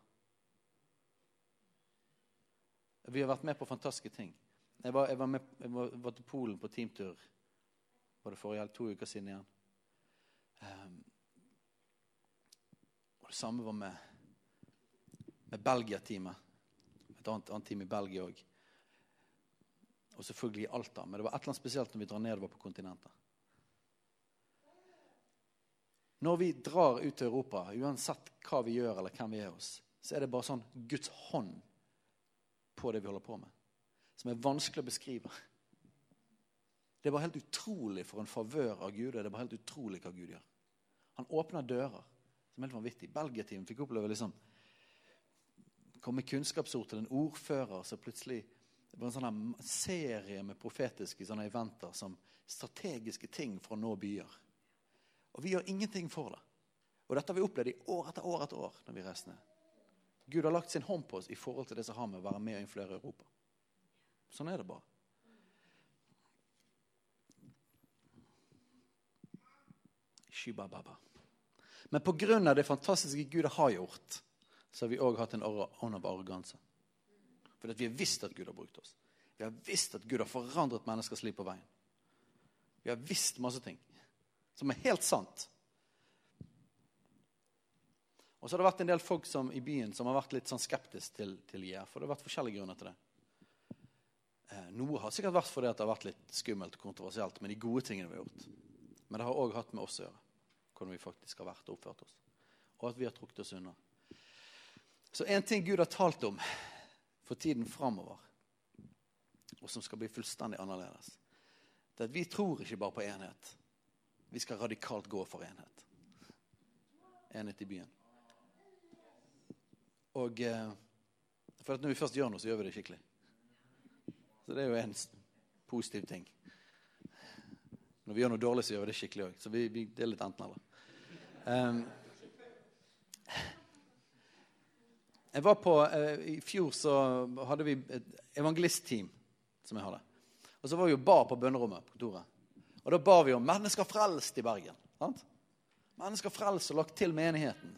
Vi har vært med på fantastiske ting. Jeg var, jeg var, med, jeg var, var til Polen på teamtur var det forrige, to uker siden igjen. Um, og det samme var med, med Belgia-teamet. Et annet, annet, team i Belgia òg. Og selvfølgelig i Alta. Men det var et eller annet spesielt når vi drar nedover på kontinentet. Når vi drar ut til Europa, uansett hva vi gjør eller hvem vi er hos, så er det bare sånn Guds hånd på det vi holder på med. Som er vanskelig å beskrive. Det er bare helt utrolig for en favør av Gud. og Det er bare helt utrolig hva Gud gjør. Han åpner dører som er helt vanvittig. Belgia-teamet fikk oppleve liksom komme kunnskapsord til en ordfører så plutselig det var en sånn serie med profetiske sånne eventer som strategiske ting for å nå byer. Og vi gjør ingenting for det. Og dette har vi opplevd i år etter år etter år når vi reiser ned. Gud har lagt sin hånd på oss i forhold til det som har med å være med og influere Europa. Sånn er det bare. Men pga. det fantastiske Gud har gjort, så har vi òg hatt en ånd av arroganse. Fordi vi har visst at Gud har brukt oss. Vi har visst at Gud har forandret menneskers liv på veien. Vi har visst masse ting som er helt sant. Og så har det vært en del folk som, i byen som har vært litt sånn skeptisk til, til IR. For det har vært forskjellige grunner til det. Eh, noe har sikkert vært fordi det har vært litt skummelt og kontroversielt med de gode tingene vi har gjort. Men det har òg hatt med oss å gjøre, hvordan vi faktisk har vært og oppført oss. Og at vi har trukket oss unna. Så en ting Gud har talt om for tiden framover, og som skal bli fullstendig annerledes, det er at vi tror ikke bare på enhet. Vi skal radikalt gå for enhet. Enhet i byen. Og eh, for at når vi først gjør noe, så gjør vi det skikkelig. Så det er jo en positiv ting. Når vi gjør noe dårlig, så gjør vi det skikkelig òg. Så vi, vi, det er litt enten-eller. Um, jeg var på, uh, I fjor så hadde vi et evangelistteam som jeg hadde. Og så var vi jo bar på bønnerommet på kontoret. Og da bar vi om 'mennesker frelst' i Bergen. Sant? Mennesker frelst og lagt til menigheten.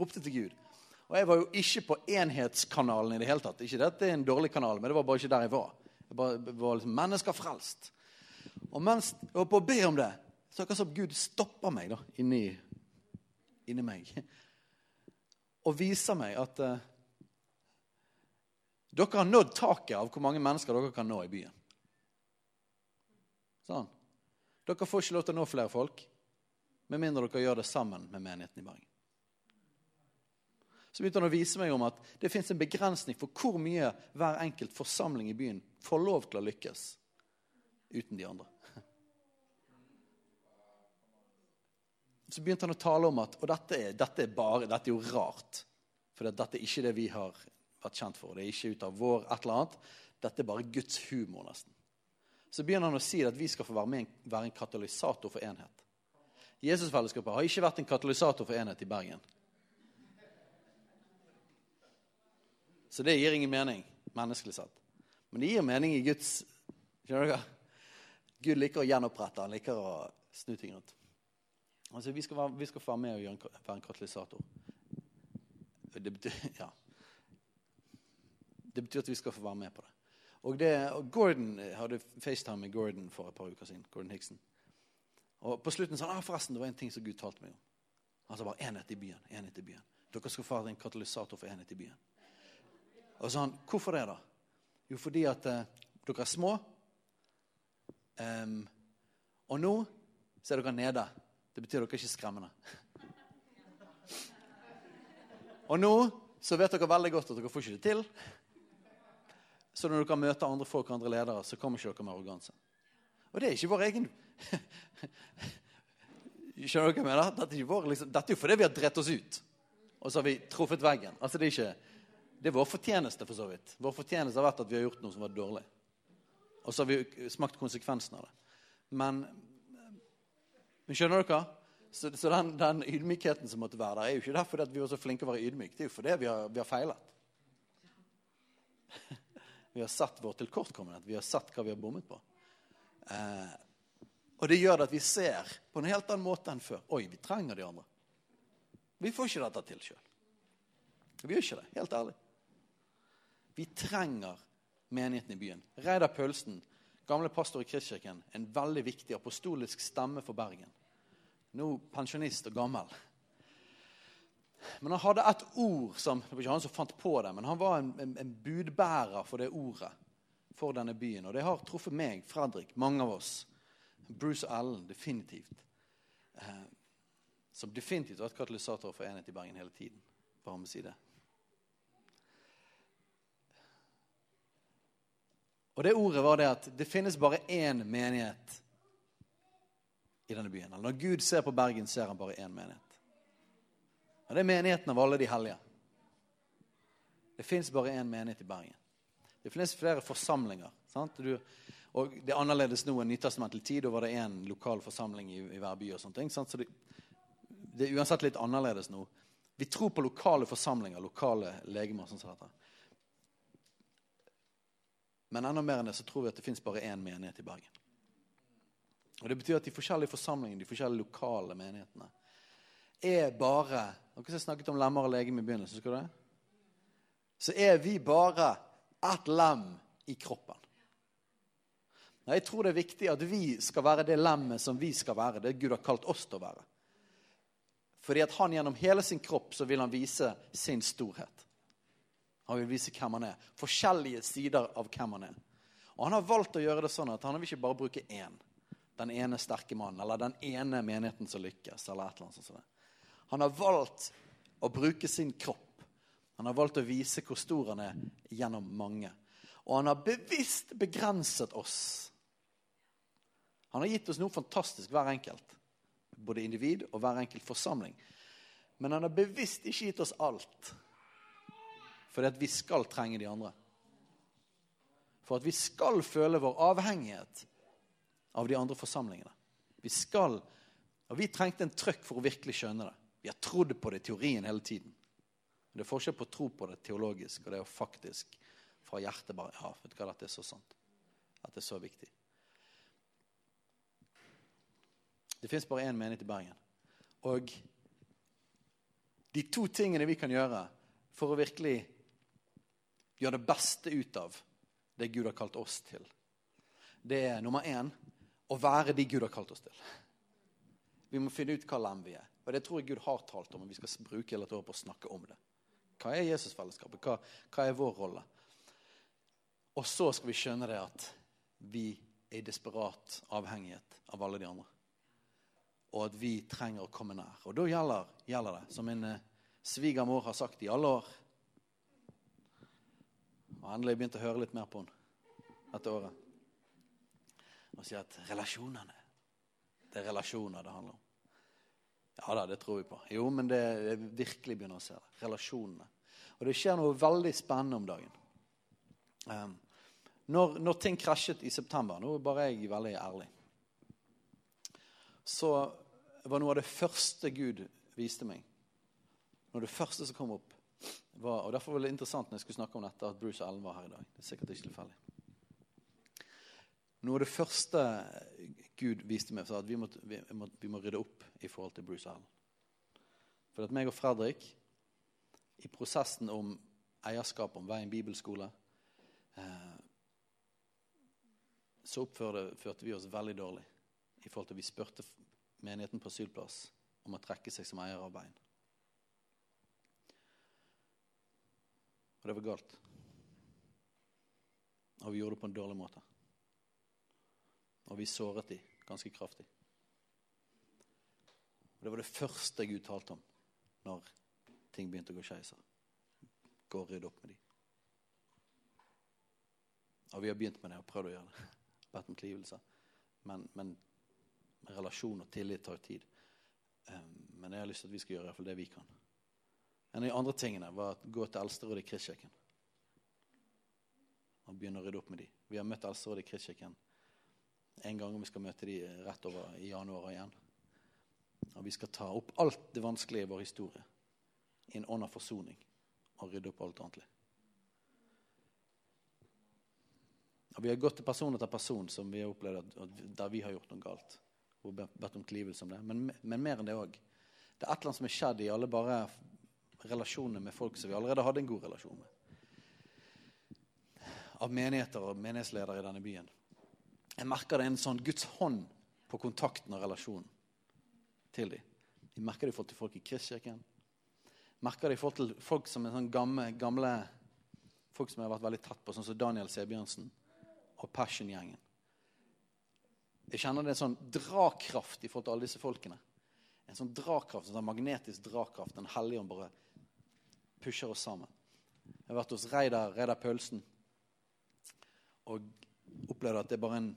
Ropte til Gud. Og jeg var jo ikke på Enhetskanalen i det hele tatt. Ikke dette er en dårlig kanal, men det var bare ikke der jeg var. Jeg bare, var liksom mennesker frelst. Og mens jeg var på å be om det, så akkurat som Gud stopper meg da, inni, inni meg. Og viser meg at uh, dere har nådd taket av hvor mange mennesker dere kan nå i byen. Sånn. Dere får ikke lov til å nå flere folk med mindre dere gjør det sammen med menigheten i Bergen så begynte han å vise meg om at det fins en begrensning for hvor mye hver enkelt forsamling i byen får lov til å lykkes uten de andre. Så begynte han å tale om at Og dette er, dette er, bare, dette er jo rart. For dette er ikke det vi har vært kjent for. Det er ikke ut av vår et eller annet. Dette er bare Guds humor, nesten. Så begynner han å si at vi skal få være, med, være en katalysator for enhet. Jesusfellesskapet har ikke vært en katalysator for enhet i Bergen. Så det gir ingen mening menneskelig sett. Men det gir mening i Guds Skjønner dere? Gud liker å gjenopprette. Han liker å snu ting rundt. Altså, vi, skal være, vi skal være med og gjøre være en katalysator. Det betyr, ja. det betyr at vi skal få være med på det. Og, det, og Gordon hadde FaceTime med Gordon for et par uker siden. Gordon Hickson. Og På slutten sa han ah, forresten, det var en ting som Gud talte meg om. Han sa bare enhet i byen. enhet i byen. Dere skal få en katalysator for enhet i byen. Og så han, Hvorfor det, da? Jo, fordi at eh, dere er små. Um, og nå så er dere nede. Det betyr dere er ikke skremmende. og nå så vet dere veldig godt at dere får ikke det til. Så når dere møter andre folk og andre ledere, så kommer ikke dere med arroganse. Og det er ikke vår egen Skjønner dere hva jeg mener? Dette er, vår, liksom, dette er jo fordi vi har drept oss ut. Og så har vi truffet veggen. Altså det er ikke det er vår fortjeneste, for så vidt. Vår fortjeneste har vært at vi har gjort noe som var dårlig. Og så har vi smakt konsekvensen av det. Men, men skjønner dere? Så, så den, den, ydmykheten som måtte være der, er jo ikke derfor at vi var så flinke å være ydmyke. Det er jo fordi vi har, vi har feilet. Vi har sett vår tilkortkommenhet. Vi har sett hva vi har bommet på. Eh, og det gjør at vi ser på en helt annen måte enn før. Oi, vi trenger de andre. Vi får ikke dette til sjøl. Vi gjør ikke det, helt ærlig. Vi trenger menigheten i byen. Reidar Pølsen, gamle pastor i Kristkirken, en veldig viktig apostolisk stemme for Bergen. Nå pensjonist og gammel. Men han hadde et ord som Det var ikke han som fant på det, men han var en, en, en budbærer for det ordet for denne byen. Og det har truffet meg, Fredrik, mange av oss. Bruce og Ellen, definitivt. Eh, som definitivt har vært katalysatorer for enhet i Bergen hele tiden. Bare med å si det. Og det ordet var det at det finnes bare én menighet i denne byen. Når Gud ser på Bergen, ser han bare én menighet. Og det er menigheten av alle de hellige. Det fins bare én menighet i Bergen. Det finnes flere forsamlinger. Du, og Det er annerledes nå enn nytestamentlig tid. Da var det én lokal forsamling i, i, hver by. og sånne ting. Så det, det, er uansett litt annerledes nå. Vi tror på lokale forsamlinger, lokale legemer. sånn som dette. Men enda mer enn det så tror vi at det fins bare én menighet i Bergen. Og Det betyr at de forskjellige forsamlingene, de forskjellige lokale menighetene, er bare Dere som snakket om lemmer og legeme i begynnelsen, husker du det? Så er vi bare ett lem i kroppen. Jeg tror det er viktig at vi skal være det lemmet som vi skal være, det Gud har kalt oss til å være. Fordi at han gjennom hele sin kropp så vil han vise sin storhet. Han vil vise hvem han er. Forskjellige sider av hvem han er. Og han har valgt å gjøre det sånn at han vil ikke bare bruke én. Den ene sterke mannen, eller den ene menigheten som lykkes. eller et eller annet sånt. Han har valgt å bruke sin kropp. Han har valgt å vise hvor stor han er gjennom mange. Og han har bevisst begrenset oss. Han har gitt oss noe fantastisk, hver enkelt. Både individ og hver enkelt forsamling. Men han har bevisst ikke gitt oss alt. Fordi at vi skal trenge de andre. For at vi skal føle vår avhengighet av de andre forsamlingene. Vi skal, og vi trengte en trøkk for å virkelig skjønne det. Vi har trodd på det i teorien hele tiden. Men det er forskjell på å tro på det teologisk og det er faktisk fra hjertet bare Ja, vet du hva, dette er så sant. At det er så viktig. Det fins bare én menighet i Bergen. Og de to tingene vi kan gjøre for å virkelig gjøre det beste ut av det Gud har kalt oss til, det er nummer én å være de Gud har kalt oss til. Vi må finne ut hva land vi er. Og det tror jeg Gud har talt om, og vi skal bruke hele dette året på å snakke om det. Hva er Jesusfellesskapet? Hva, hva er vår rolle? Og så skal vi skjønne det at vi er i desperat avhengighet av alle de andre. Og at vi trenger å komme nær. Og da gjelder, gjelder det, som min eh, svigermor har sagt i alle år Og endelig begynt å høre litt mer på henne dette året. Og si at relasjonene Det er relasjoner det handler om. Ja da, det tror vi på. Jo, men det er virkelig begynner å se det. Relasjonene. Og det skjer noe veldig spennende om dagen. Um, når, når, ting krasjet i september Nå er bare jeg veldig ærlig. Så var noe av det første Gud viste meg. Noe av det første som kom opp, var, og Derfor var det interessant når jeg skulle snakke om dette, at Bruce Allen var her i dag. Det er sikkert ikke tilfeldig. Noe av det første Gud viste meg, var at vi, måtte, vi, må, vi må rydde opp i forhold til Bruce Allen. For at meg og Fredrik, i prosessen om eierskap om Veien bibelskole, eh, så oppførte vi oss veldig dårlig i forhold til at vi spurte menigheten på asylplass om å trekke seg som eier av Veien. Og det var galt. Og vi gjorde det på en dårlig måte. Og vi såret de ganske kraftig. Og Det var det første Gud talte om når ting begynte å gå skeis. Gå og rydde opp med de. Og vi har begynt med det og prøvd å gjøre det. Bedt om tilgivelse. Men, men relasjon og tillit tar tid. Um, men jeg har lyst til at vi skal gjøre i hvert fall det vi kan. En av de andre tingene var å gå til Eldsterådet i Kristkirken. Og begynne å rydde opp med de. Vi har møtt Eldsterådet i Kristkirken en gang, vi skal møte de rett over i januar igjen. Og vi skal ta opp alt det vanskelige i vår historie i en ånd av forsoning og rydde opp alt ordentlig. Og Vi har gått til person etter person som vi har opplevd at, der vi har gjort noe galt. Og bedt om tilgivelse om det. Men, men, mer enn det òg. Det er et eller annet som er skjedd i alle bare relasjonene med folk som vi allerede hadde en god relasjon med. Av menigheter og menighetsledere i denne byen. Jeg merker det er en sånn Guds hånd på kontakten og relasjonen til dem. De merker det i forhold til folk i Kristkirken. Merker det i forhold til folk som er sånn gamle, gamle folk som jeg har vært veldig tett på, sånn som Daniel Sebjørnsen og Passion-gjengen. Jeg kjenner det er en sånn drakraft i forhold til alle disse folkene. En sånn drakraft, en sånn magnetisk drakraft. En helligånd bare pusher oss sammen. Jeg har vært hos Reidar, Reidar Pølsen og opplevd at det er bare en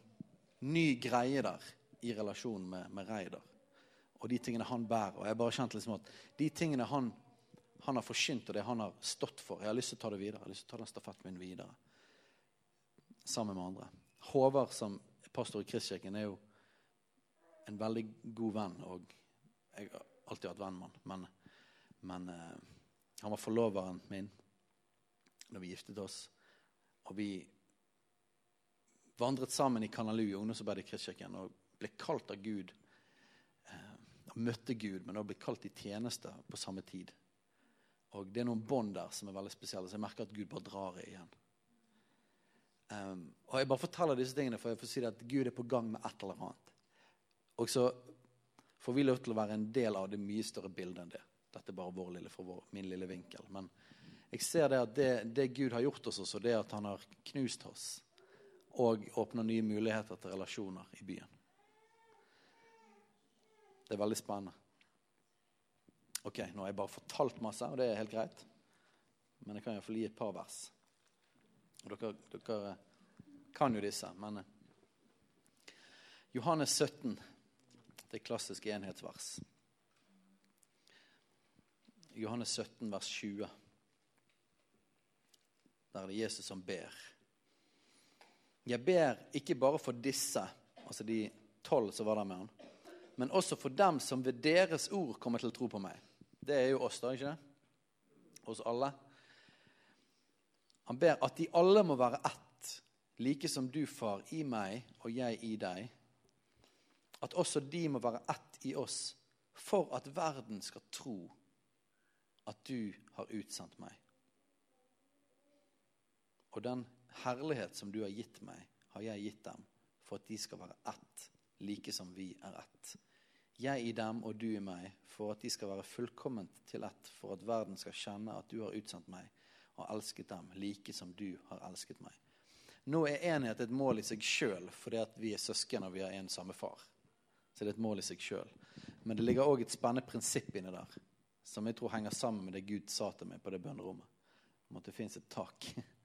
ny greie der i relasjon med, med Reidar. Og de tingene han bærer. Og jeg bare kjente liksom at de tingene han, han har forsynt, og det han har stått for Jeg har lyst til å ta det videre. Jeg har lyst til å ta den stafetten min videre sammen med andre. Håvard som pastor i Kristkirken er jo en veldig god venn. Og jeg har alltid vært venn med han. Men eh, han var forloveren min da vi giftet oss. Og vi vandret sammen i Kanalu ungdomsarbeidet i Kristkirken og ble kalt av Gud. Og møtte Gud, men også ble kalt i tjeneste på samme tid. Og det er noen bånd der som er veldig spesielle, så jeg merker at Gud bare drar i igjen. Um, og Jeg bare forteller disse tingene for jeg får si at Gud er på gang med et eller annet. Og så får vi lov til å være en del av det mye større bildet enn det. Dette er bare vår lille, fra vår, min lille vinkel. Men jeg ser det at det, det Gud har gjort oss også, det at han har knust oss og åpner nye muligheter til relasjoner i byen. Det er veldig spennende. Ok, nå har jeg bare fortalt masse, og det er helt greit. Men jeg kan iallfall gi et par vers. Og dere, dere kan jo disse, men eh, Johannes 17, det klassiske enhetsvers. Johannes 17, vers 20. Der er det Jesus som ber. Jeg ber ikke bare for disse, altså de tolv som var der med han, men også for dem som ved deres ord kommer til å tro på meg. Det er jo oss, da, ikke det? Oss alle. Han ber at de alle må være ett, like som du, far, i meg og jeg i deg. At også de må være ett i oss, for at verden skal tro at du har utsendt meg. Og den herlighet som du har gitt meg, har jeg gitt dem, for at de skal være ett, like som vi er ett. Jeg i dem og du i meg, for at de skal være fullkomment til ett, for at verden skal kjenne at du har utsendt meg og elsket dem like som du har elsket meg. Nå er enhet et mål i seg sjøl fordi at vi er søsken og vi har en samme far. Så det er et mål i seg sjøl. Men det ligger òg et spennende prinsipp inni der som jeg tror henger sammen med det Gud sa til meg på det bønnerommet. Om at det fins et tak.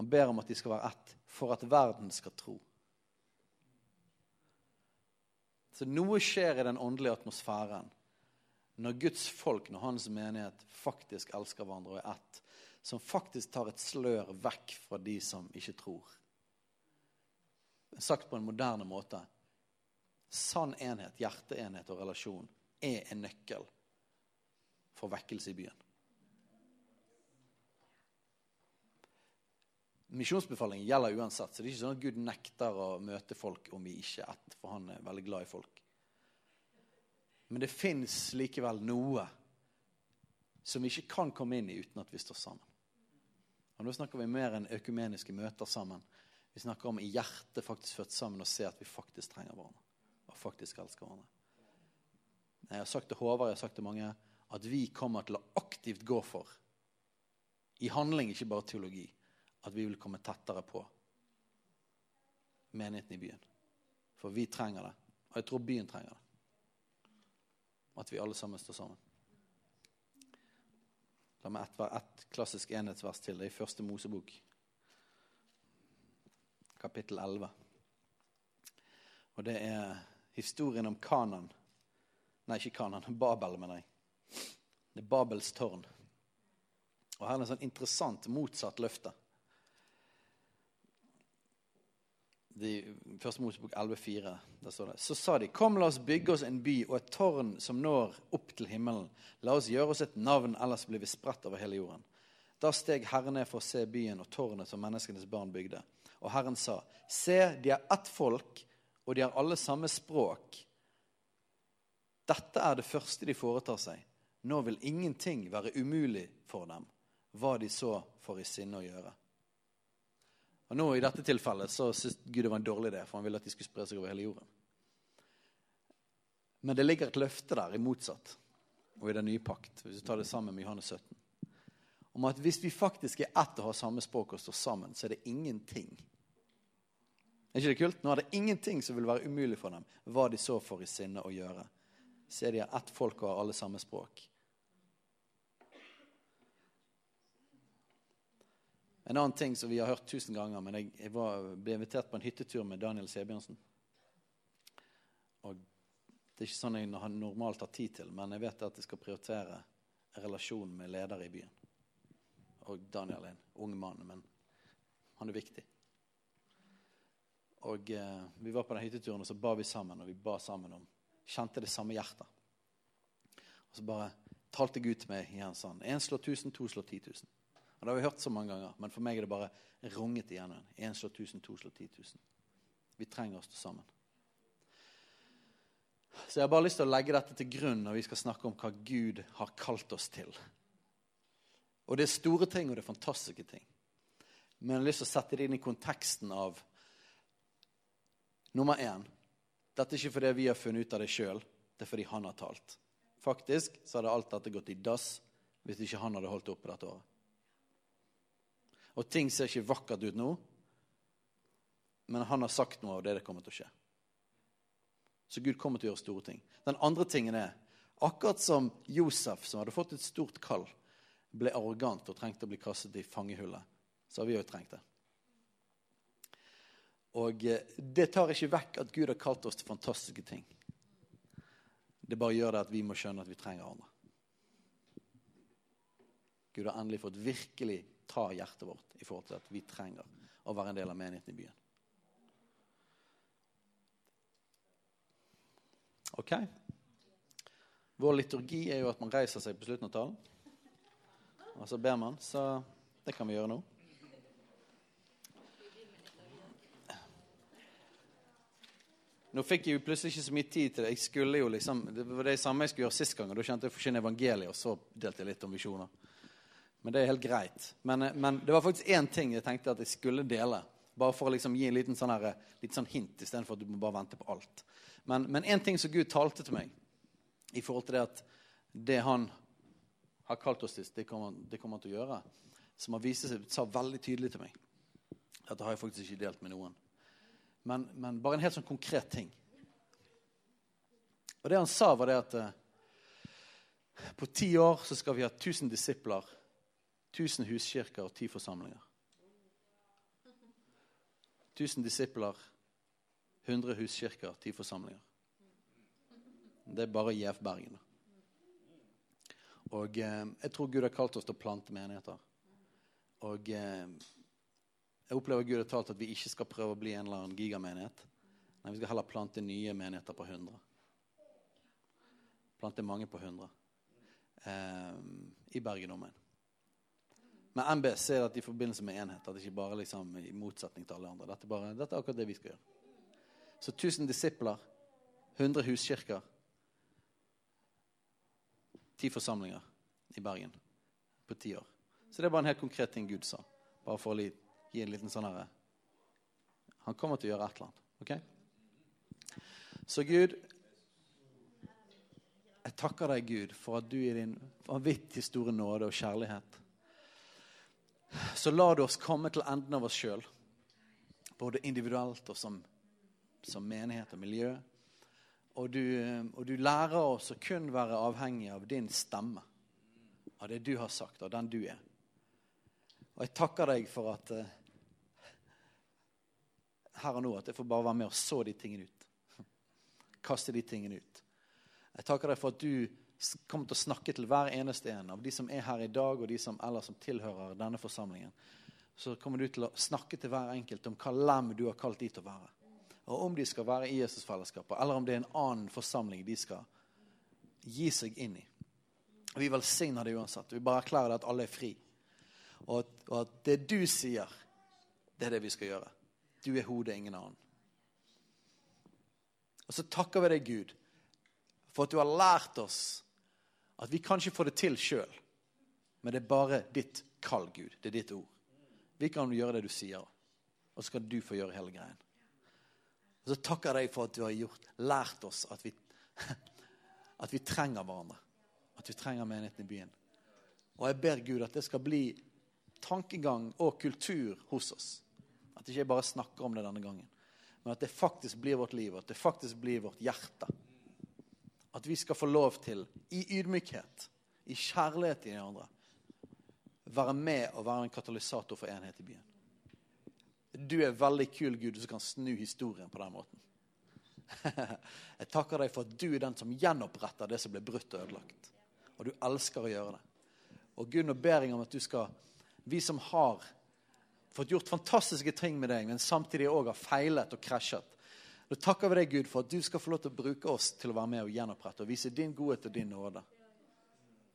Han ber om at de skal være ett for at verden skal tro. Så noe skjer i den åndelige atmosfæren når Guds folk, når hans menighet, faktisk elsker hverandre og er ett. Som faktisk tar et slør vekk fra de som ikke tror. Sagt på en moderne måte. Sann enhet, hjerteenhet og relasjon er en nøkkel for vekkelse i byen. Misjonsbefalingen gjelder uansett, så det er ikke sånn at Gud nekter å møte folk om vi ikke er ett, for han er veldig glad i folk. Men det fins likevel noe som vi ikke kan komme inn i uten at vi står sammen. Og Nå snakker vi mer enn økumeniske møter sammen. Vi snakker om i hjertet faktisk født sammen og se at vi faktisk trenger hverandre. Og faktisk elsker hverandre. Jeg har sagt til Håvard jeg har sagt til mange, at vi kommer til å aktivt gå for, i handling, ikke bare teologi, at vi vil komme tettere på menigheten i byen. For vi trenger det. Og jeg tror byen trenger det. At vi alle sammen står sammen. La meg ett, et klassisk enhetsvers til. Det er i første Mosebok, kapittel 11. Og det er historien om Kanan Nei, ikke Kanan. Babel, mener jeg. Det er Babels tårn. Og her er det en sånn interessant motsatt løfte. De, første Mosebok 11,4. Der står det. Så sa de, kom la oss bygge oss en by og et tårn som når opp til himmelen. La oss gjøre oss et navn, ellers blir vi spredt over hele jorden. Da steg Herren ned for å se byen og tårnet som menneskenes barn bygde. Og Herren sa, se, de er ett folk, og de har alle samme språk. Dette er det første de foretar seg. Nå vil ingenting være umulig for dem, hva de så får i sinne å gjøre. Og nå I dette tilfellet så syntes Gud det var en dårlig idé, for han ville at de skulle spre seg over hele jorden. Men det ligger et løfte der i motsatt og i den nye pakt, hvis du tar det sammen med Johannes 17, om at hvis vi faktisk er ett og har samme språk og står sammen, så er det ingenting. Er ikke det kult? Nå er det ingenting som vil være umulig for dem, hva de så for i sinne å gjøre så de ett folk og har alle samme språk. En annen ting som vi har hørt tusen ganger, men jeg, jeg var, ble invitert på en hyttetur med Daniel Sebjørnsen. Og Det er ikke sånn jeg normalt har tid til, men jeg vet at jeg skal prioritere en relasjon med ledere i byen. Og Daniel er en ung mann, men han er viktig. Og eh, Vi var på den hytteturen, og så ba vi sammen, og vi ba sammen om kjente det samme hjertet. Og så bare talte Gud til meg igjen sånn. Én slår 1000, to slår 10 000. Og Det har vi hørt så mange ganger, men for meg er det bare runget igjen. Én slår 1000, to slår 10 000. Vi trenger å stå sammen. Så jeg har bare lyst til å legge dette til grunn når vi skal snakke om hva Gud har kalt oss til. Og det er store ting, og det er fantastiske ting. Men jeg har lyst til å sette det inn i konteksten av nummer én Dette er ikke fordi vi har funnet ut av det sjøl, det er fordi han har talt. Faktisk så hadde alt dette gått i dass hvis ikke han hadde holdt oppe dette året. Og ting ser ikke vakkert ut nå, men han har sagt noe av det det kommer til å skje. Så Gud kommer til å gjøre store ting. Den andre tingen er akkurat som Josef, som hadde fått et stort kall, ble arrogant og trengte å bli kastet i fangehullet, så har vi òg trengt det. Og eh, det tar ikke vekk at Gud har kalt oss til fantastiske ting. Det bare gjør det at vi må skjønne at vi trenger andre. Gud har endelig fått virkelig ta hjertet vårt i forhold til at vi trenger å være en del av menigheten i byen. Ok? Vår liturgi er jo at man reiser seg på slutten av talen. Og så ber man. Så det kan vi gjøre nå. Nå fikk jeg jo plutselig ikke så mye tid til det. Jeg skulle jo liksom, Det var det samme jeg skulle gjøre sist gang. og Da kjente jeg å forkynne evangeliet, og så delte jeg litt om visjoner. Men det er helt greit. Men, men det var faktisk én ting jeg tenkte at jeg skulle dele. Bare for å liksom gi en liten sånn, her, litt sånn hint istedenfor at du må bare vente på alt. Men én ting som Gud talte til meg i forhold til det at det han har kalt oss til, det kommer, det kommer han til å gjøre, som har vist seg sa veldig tydelig til meg Dette har jeg faktisk ikke delt med noen. Men, men, bare en helt sånn konkret ting. Og det han sa, var det at eh, på ti år så skal vi ha 1000 disipler, 1000 huskirker og ti forsamlinger. 1000 disipler, 100 huskirker, ti forsamlinger. Det er bare JF Bergen. Og eh, jeg tror Gud har kalt oss til å plante menigheter. Og eh, jeg opplever Gud har talt at vi ikke skal prøve å bli en eller annen gigamenighet. Nei, vi skal heller plante nye menigheter på 100. Plante mange på 100 eh, i Bergen Med MBS er det i forbindelse med enhet, at det ikke bare liksom i motsetning til alle andre. Dette bare, dette er akkurat det vi skal gjøre. Så 1000 disipler, 100 huskirker, 10 forsamlinger i Bergen på ti år. Så det er bare en helt konkret ting Gud sa. Bare for å gi en liten sånn herre Han kommer til å gjøre et eller annet. ok? Så Gud, jeg takker deg, Gud, for at du i din vanvittig store nåde og kjærlighet så lar du oss komme til enden av oss sjøl, både individuelt og som, som, menighet og miljø. Og du, og du lærer oss å kun være avhengig av din stemme, av det du har sagt, av den du er. Og jeg takker deg for at uh, her og nå at jeg får bare være med og så de tingene ut. Kaste de tingene ut. Jeg takker deg for at du kommer til å snakke til hver eneste en av de som er her i dag, og de som ellers som tilhører denne forsamlingen. Så kommer du til å snakke til hver enkelt om hva lem du har kalt de til å være. Og om de skal være i Jesusfellesskapet, eller om det er en annen forsamling de skal gi seg inn i. Vi velsigner det uansett. Vi bare erklærer det at alle er fri. Og at, og at det du sier, det er det vi skal gjøre. Du er hodet, ingen annen. Og så takker vi deg, Gud, for at du har lært oss at vi kan ikke få det til sjøl. Men det er bare ditt kall, Gud. Det er ditt ord. Vi kan gjøre det du sier, og så kan du få gjøre hele greien. Og så takker jeg deg for at du har gjort, lært oss at vi, at vi trenger hverandre. At vi trenger menigheten i byen. Og jeg ber Gud at det skal bli tankegang og kultur hos oss. At ikke bare snakker om det denne gangen, men at det faktisk blir vårt liv, at det faktisk blir vårt hjerte. At vi skal få lov til, i ydmykhet, i kjærlighet til de andre, være med og være en katalysator for enhet i byen. Du er veldig kul, Gud, som kan snu historien på den måten. Jeg takker deg for at du er den som gjenoppretter det som ble brutt og ødelagt. Og du elsker å gjøre det. Og Gud, nå ber jeg om at du skal Vi som har fått gjort fantastiske ting med deg, men samtidig òg har feilet og krasjet. Da takker vi deg, Gud, for at du skal få lov til å bruke oss til å være med og gjenopprette og vise din godhet og din nåde.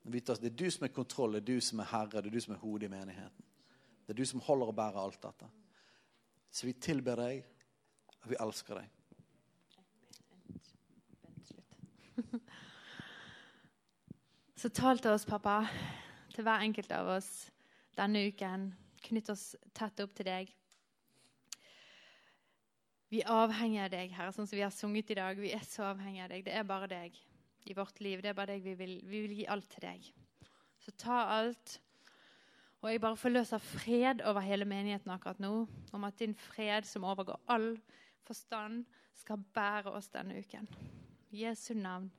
Det er du som er kontroll, det er du som er herre, det er du som er hodet i menigheten. Det er du som holder og bærer alt dette. Så vi tilber deg, og vi elsker deg. Så tal til oss, pappa, til hver enkelt av oss denne uken. Knytt oss tett opp til deg. Vi er avhengig av deg, Herre, sånn som vi har sunget i dag. Vi er så avhengig av deg. Det er bare deg i vårt liv. Det er bare deg vi vil. Vi vil gi alt til deg. Så ta alt. Og jeg bare forløser fred over hele menigheten akkurat nå. Om at din fred, som overgår all forstand, skal bære oss denne uken. Jesu navn.